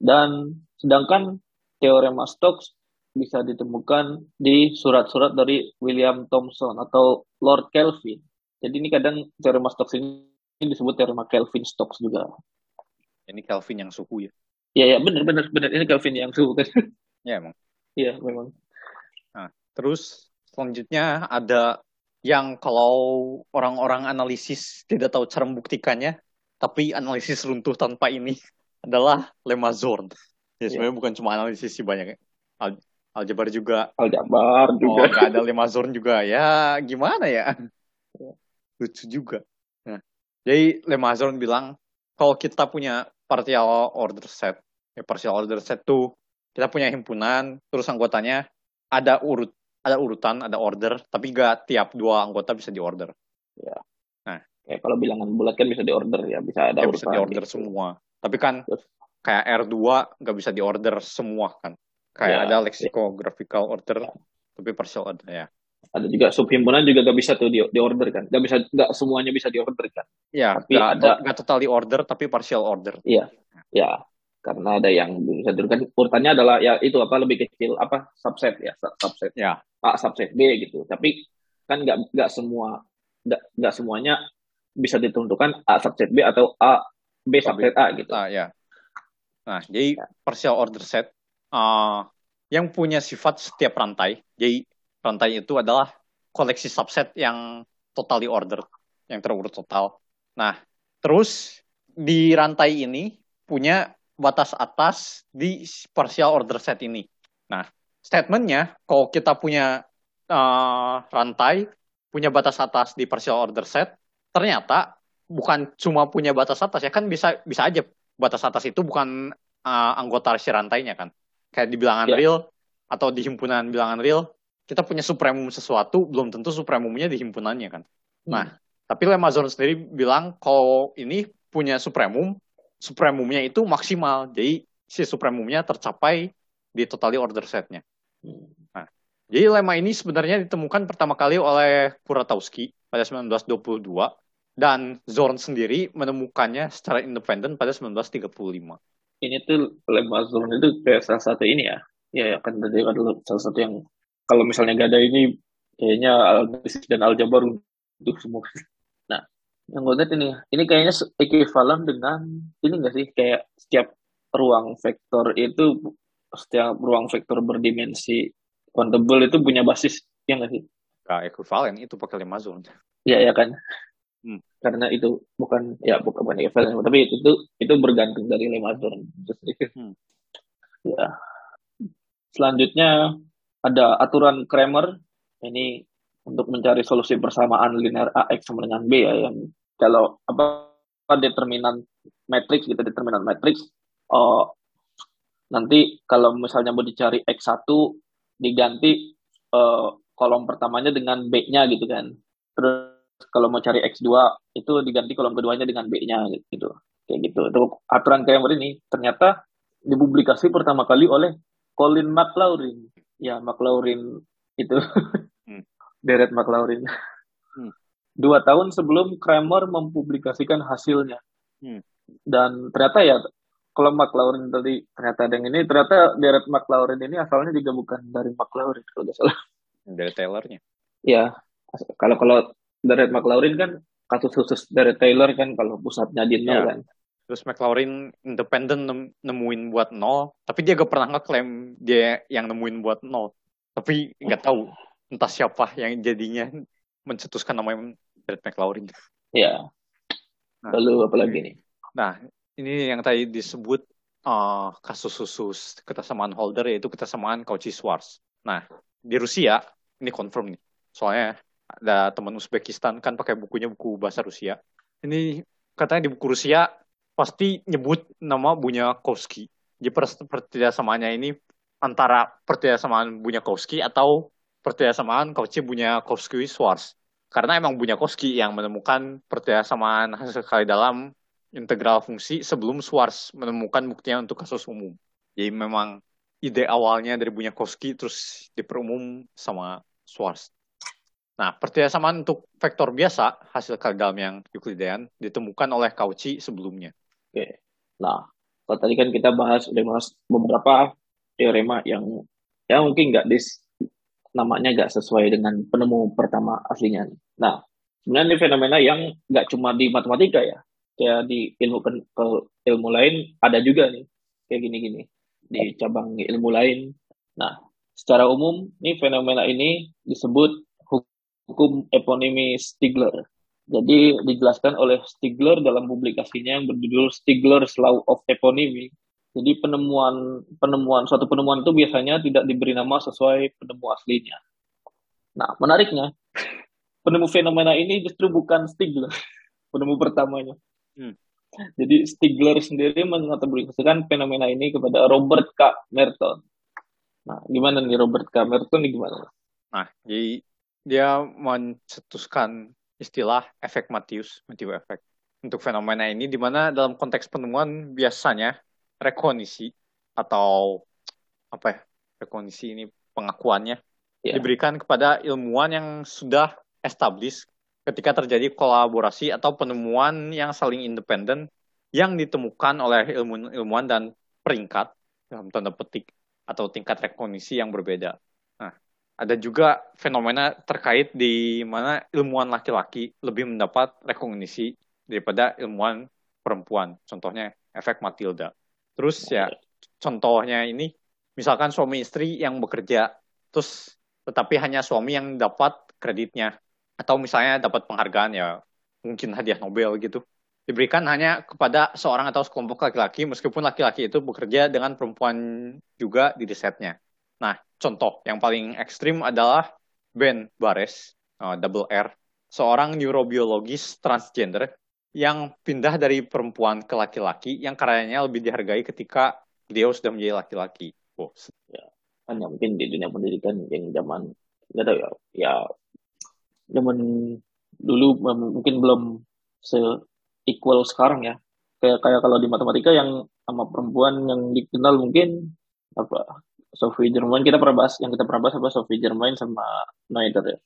Dan sedangkan teorema Stokes bisa ditemukan di surat-surat dari William Thomson atau Lord Kelvin. Jadi ini kadang teorema Stokes ini disebut teorema Kelvin-Stokes juga. Ini Kelvin yang suhu ya? Iya, ya, benar benar benar ini Kelvin yang suhu kan. Ya, emang. Iya, memang. Nah, terus selanjutnya ada yang kalau orang-orang analisis tidak tahu cara membuktikannya, tapi analisis runtuh tanpa ini adalah lemma Zorn. Ya, iya. sebenarnya bukan cuma analisis sih banyak. Al aljabar juga. Aljabar oh, juga. Oh, ada lemma Zorn juga. Ya, gimana ya? Iya. Lucu juga. Nah, jadi lemma Zorn bilang, kalau kita punya partial order set, ya partial order set tuh kita punya himpunan, terus anggotanya ada urut ada urutan, ada order, tapi gak tiap dua anggota bisa diorder. Ya. Nah, kayak kalau bilangan bulat kan bisa diorder ya, bisa ada ya, bisa diorder gitu. semua. Tapi kan kayak R2 gak bisa diorder semua kan. Kayak ya, ada lexicographical ya. order, tapi partial order ya. Ada juga subhimpunan juga gak bisa tuh di, di order kan. Gak bisa gak semuanya bisa diorder kan. Ya, tapi gak, ada gak totally order tapi partial order. Iya. Ya, karena ada yang bisa kan urutannya adalah ya itu apa lebih kecil apa subset ya subset ya A subset B gitu tapi kan nggak nggak semua nggak nggak semuanya bisa ditentukan A subset B atau A B subset A gitu ah, ya nah jadi ya. partial order set uh, yang punya sifat setiap rantai jadi rantai itu adalah koleksi subset yang totally ordered yang terurut total nah terus di rantai ini punya batas atas di partial order set ini. Nah, statementnya kalau kita punya uh, rantai, punya batas atas di partial order set, ternyata bukan cuma punya batas atas ya kan bisa bisa aja batas atas itu bukan uh, anggota si rantainya kan. Kayak di bilangan yeah. real atau di himpunan bilangan real, kita punya supremum sesuatu belum tentu supremumnya di himpunannya kan. Hmm. Nah, tapi Lemazon sendiri bilang kalau ini punya supremum supremumnya itu maksimal. Jadi si supremumnya tercapai di totally order setnya. Nah, jadi lemma ini sebenarnya ditemukan pertama kali oleh Kuratowski pada 1922 dan Zorn sendiri menemukannya secara independen pada 1935. Ini tuh lemma Zorn itu kayak salah satu ini ya. Ya, ya kan tadi adalah salah satu yang kalau misalnya gak ada ini kayaknya analisis dan aljabar untuk semua. Yang gue lihat ini ini kayaknya equivalent dengan ini enggak sih? Kayak setiap ruang vektor itu setiap ruang vektor berdimensi countable itu punya basis ya nggak sih? Gak equivalent itu pakai lima zone ya ya kan hmm. karena itu bukan ya bukan bukan equivalent tapi itu itu, itu bergantung dari lima hmm. ya selanjutnya ada aturan Kramer ini untuk mencari solusi persamaan linear AX sama dengan B ya yang kalau apa, determinan matrix gitu determinan matrix oh, nanti kalau misalnya mau dicari x1 diganti uh, kolom pertamanya dengan B-nya gitu kan. Terus kalau mau cari X2 itu diganti kolom keduanya dengan B-nya gitu. Kayak gitu. Itu aturan kayak ini ternyata dipublikasi pertama kali oleh Colin McLaurin. Ya, McLaurin itu. Hmm. <laughs> Deret McLaurin. Hmm. Dua tahun sebelum Kramer mempublikasikan hasilnya. Hmm. Dan ternyata ya kalau McLaurin tadi ternyata ada yang ini ternyata Deret McLaurin ini asalnya juga bukan dari McLaurin kalau tidak salah dari Taylornya ya kalau kalau Deret McLaurin kan kasus khusus dari Taylor kan kalau pusatnya di nol ya. kan terus McLaurin independen nemuin buat nol tapi dia gak pernah ngeklaim dia yang nemuin buat nol tapi nggak tahu entah siapa yang jadinya mencetuskan namanya Deret McLaurin ya nah, lalu apa lagi nih nah ini yang tadi disebut uh, kasus khusus kesamaan holder yaitu kesamaan Cauchy Schwarz. Nah, di Rusia ini confirm nih. Soalnya ada teman Uzbekistan kan pakai bukunya buku bahasa Rusia. Ini katanya di buku Rusia pasti nyebut nama Bunyakovsky. Jadi pertidaksamaannya ini antara pertidasamaan Bunyakovsky atau pertidasamaan Cauchy Bunyakovsky Schwarz. Karena emang Bunyakovsky yang menemukan pertidasamaan hasil kali dalam integral fungsi sebelum Schwarz menemukan buktinya untuk kasus umum. Jadi memang ide awalnya dari Bunyakovsky terus diperumum sama Schwarz. Nah, pertidasamaan untuk vektor biasa, hasil dalam yang Euclidean, ditemukan oleh Cauchy sebelumnya. Oke. Nah, kalau tadi kan kita bahas, udah bahas beberapa teorema yang ya mungkin nggak dis namanya nggak sesuai dengan penemu pertama aslinya. Nah, sebenarnya ini fenomena yang nggak cuma di matematika ya, kayak di ilmu ke, ilmu lain ada juga nih kayak gini-gini di cabang ilmu lain. Nah, secara umum nih fenomena ini disebut hukum eponimi Stigler. Jadi dijelaskan oleh Stigler dalam publikasinya yang berjudul Stigler's Law of Eponymy. Jadi penemuan penemuan suatu penemuan itu biasanya tidak diberi nama sesuai penemu aslinya. Nah, menariknya penemu fenomena ini justru bukan Stigler, <laughs> penemu pertamanya. Hmm. Jadi Stigler sendiri mengatribusikan fenomena ini kepada Robert K. Merton. Nah, gimana nih Robert K. Merton nih gimana? Nah, jadi dia mencetuskan istilah efek Matthews, Matthew effect. Untuk fenomena ini, di mana dalam konteks penemuan biasanya rekognisi atau apa ya, rekognisi ini pengakuannya yeah. diberikan kepada ilmuwan yang sudah established ketika terjadi kolaborasi atau penemuan yang saling independen yang ditemukan oleh ilmuwan dan peringkat dalam tanda petik atau tingkat rekognisi yang berbeda. Ada juga fenomena terkait di mana ilmuwan laki-laki lebih mendapat rekognisi daripada ilmuwan perempuan. Contohnya efek Matilda. Terus ya contohnya ini misalkan suami istri yang bekerja terus tetapi hanya suami yang dapat kreditnya atau misalnya dapat penghargaan ya mungkin hadiah Nobel gitu diberikan hanya kepada seorang atau sekelompok laki-laki meskipun laki-laki itu bekerja dengan perempuan juga di risetnya. Nah, contoh yang paling ekstrim adalah Ben Bares, uh, double R, seorang neurobiologis transgender yang pindah dari perempuan ke laki-laki yang karyanya lebih dihargai ketika dia sudah menjadi laki-laki. Oh. Ya, hanya mungkin di dunia pendidikan yang zaman nggak tahu ya, ya zaman dulu mungkin belum se equal sekarang ya kayak kayak kalau di matematika yang sama perempuan yang dikenal mungkin apa Sophie Germain kita pernah bahas yang kita pernah bahas apa Sophie Germain sama Noether ya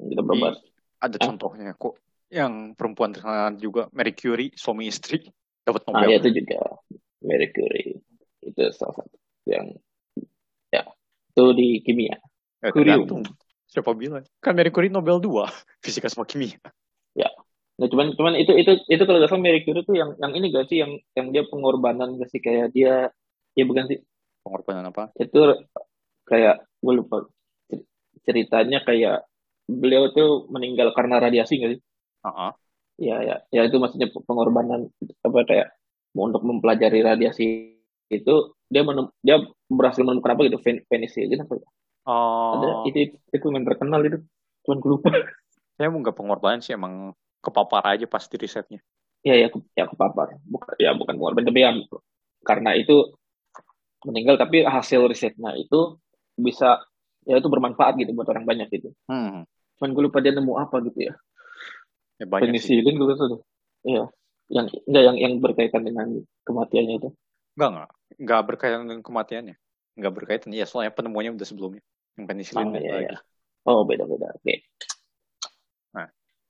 yang kita pernah bahas ada eh? contohnya kok yang perempuan terkenal juga Marie Curie suami istri <laughs> dapat Nobel. Ah ya, itu juga Marie Curie itu salah satu yang ya itu di kimia. Ya, Curium. Siapa bilang? Kan Marie Curie Nobel 2, <laughs> fisika sama kimia. Ya. Nah, cuman cuman itu itu itu kalau nggak salah Marie Curie itu yang yang ini gak sih yang yang dia pengorbanan gak sih kayak dia ya bukan sih pengorbanan apa? Itu kayak gue lupa ceritanya kayak beliau tuh meninggal karena radiasi gak sih? Uh-huh. Ya ya ya itu maksudnya pengorbanan apa kayak untuk mempelajari radiasi itu dia menem, dia berhasil menemukan apa gitu penicillin apa ya? Oh. Ada itu itu yang terkenal itu. Cuman gue lupa. Saya mau nggak pengorbanan sih emang kepapar aja pas di risetnya. Iya ya, ke, ya kepapar. Bukan ya bukan pengorbanan tapi ya karena itu meninggal tapi hasil risetnya itu bisa ya itu bermanfaat gitu buat orang banyak gitu Hmm. cuman gue lupa dia nemu apa gitu ya Ya banyak penisilin gue tuh iya yang enggak yang yang berkaitan dengan kematiannya itu Enggak, enggak. Enggak berkaitan dengan kematiannya. Enggak berkaitan. Ya, soalnya penemuannya udah sebelumnya. Yang penisilin oh, iya, lagi. iya. oh beda beda oke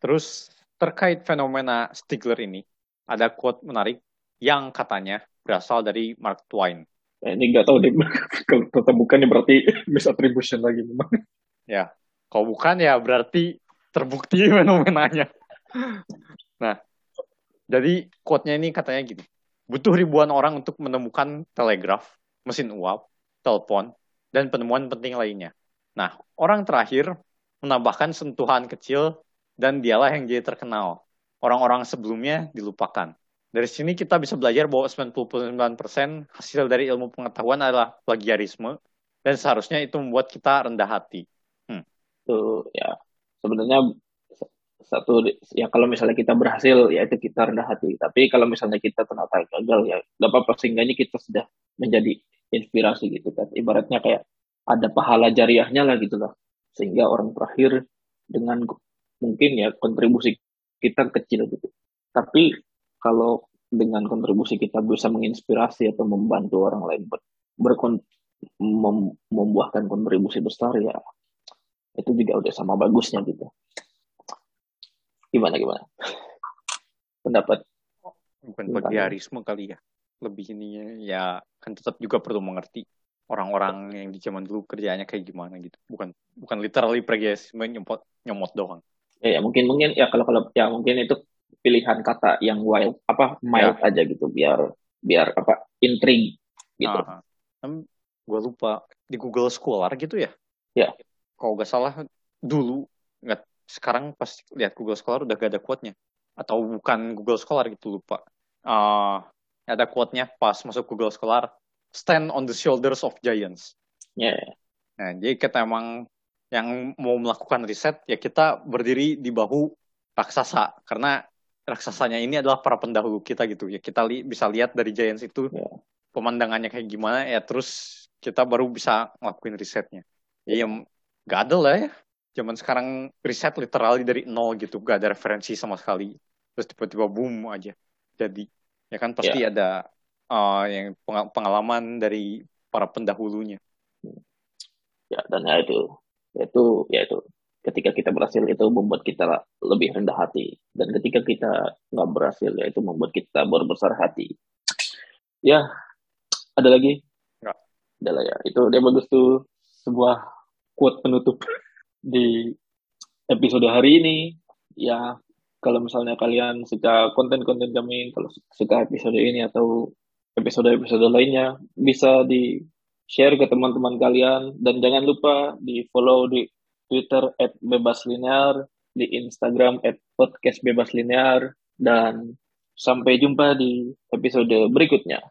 Terus terkait fenomena Stigler ini, ada quote menarik yang katanya berasal dari Mark Twain. Nah, ini nggak tahu deh <laughs> kalau bukan ya berarti <laughs> misattribution lagi memang Ya, kalau bukan ya berarti terbukti <laughs> fenomenanya. Nah, jadi quote-nya ini katanya gini. Butuh ribuan orang untuk menemukan telegraf, mesin uap, telepon, dan penemuan penting lainnya. Nah, orang terakhir menambahkan sentuhan kecil dan dialah yang jadi terkenal. Orang-orang sebelumnya dilupakan. Dari sini kita bisa belajar bahwa 99% hasil dari ilmu pengetahuan adalah plagiarisme dan seharusnya itu membuat kita rendah hati. tuh ya. Sebenarnya satu ya kalau misalnya kita berhasil ya itu kita rendah hati. Tapi kalau misalnya kita ternyata gagal ya nggak apa-apa. Seenggaknya kita sudah menjadi inspirasi gitu kan. Ibaratnya kayak ada pahala jariahnya lah gitu lah. Sehingga orang terakhir dengan mungkin ya kontribusi kita kecil gitu. Tapi kalau dengan kontribusi kita bisa menginspirasi atau membantu orang lain ber, berkon- mem- membuahkan kontribusi besar ya itu juga udah sama bagusnya gitu. Gimana gimana? Pendapat? Bukan plagiarisme kali ya. Lebih ininya ya kan tetap juga perlu mengerti orang-orang yang di zaman dulu kerjanya kayak gimana gitu. Bukan bukan literally plagiarisme nyomot nyomot doang. Ya, ya mungkin mungkin ya kalau kalau ya mungkin itu pilihan kata yang wild apa mild aja gitu biar biar apa intrig gitu. Aha. gue lupa di Google Scholar gitu ya? Ya. kalau nggak salah dulu nggak sekarang pas lihat Google Scholar udah gak ada quote-nya. Atau bukan Google Scholar gitu lupa. Eh, ada quote-nya pas masuk Google Scholar stand on the shoulders of giants. Ya. Nah, jadi kita emang yang mau melakukan riset ya kita berdiri di bahu raksasa. Karena raksasanya ini adalah para pendahulu kita gitu. Ya kita li bisa lihat dari giants itu Ya. pemandangannya kayak gimana ya terus kita baru bisa ngelakuin risetnya. Ya yang nggak ada lah ya. Zaman sekarang riset literally dari nol gitu gak ada referensi sama sekali. Terus tiba-tiba boom aja jadi. Ya kan pasti ada uh, yang pengal- pengalaman dari para pendahulunya. Ya dan ya itu ya itu ya itu ketika kita berhasil itu membuat kita lebih rendah hati. Dan ketika kita nggak berhasil ya itu membuat kita berbesar hati. Ya ada lagi? Nggak. ada lah ya. Itu dia bagus tuh sebuah quote penutup di episode hari ini. Ya kalau misalnya kalian suka konten-konten kami kalau suka episode ini atau episode-episode lainnya bisa di share ke teman-teman kalian. Dan jangan lupa di follow di Twitter at bebas linear, di Instagram at podcast bebas linear, dan sampai jumpa di episode berikutnya.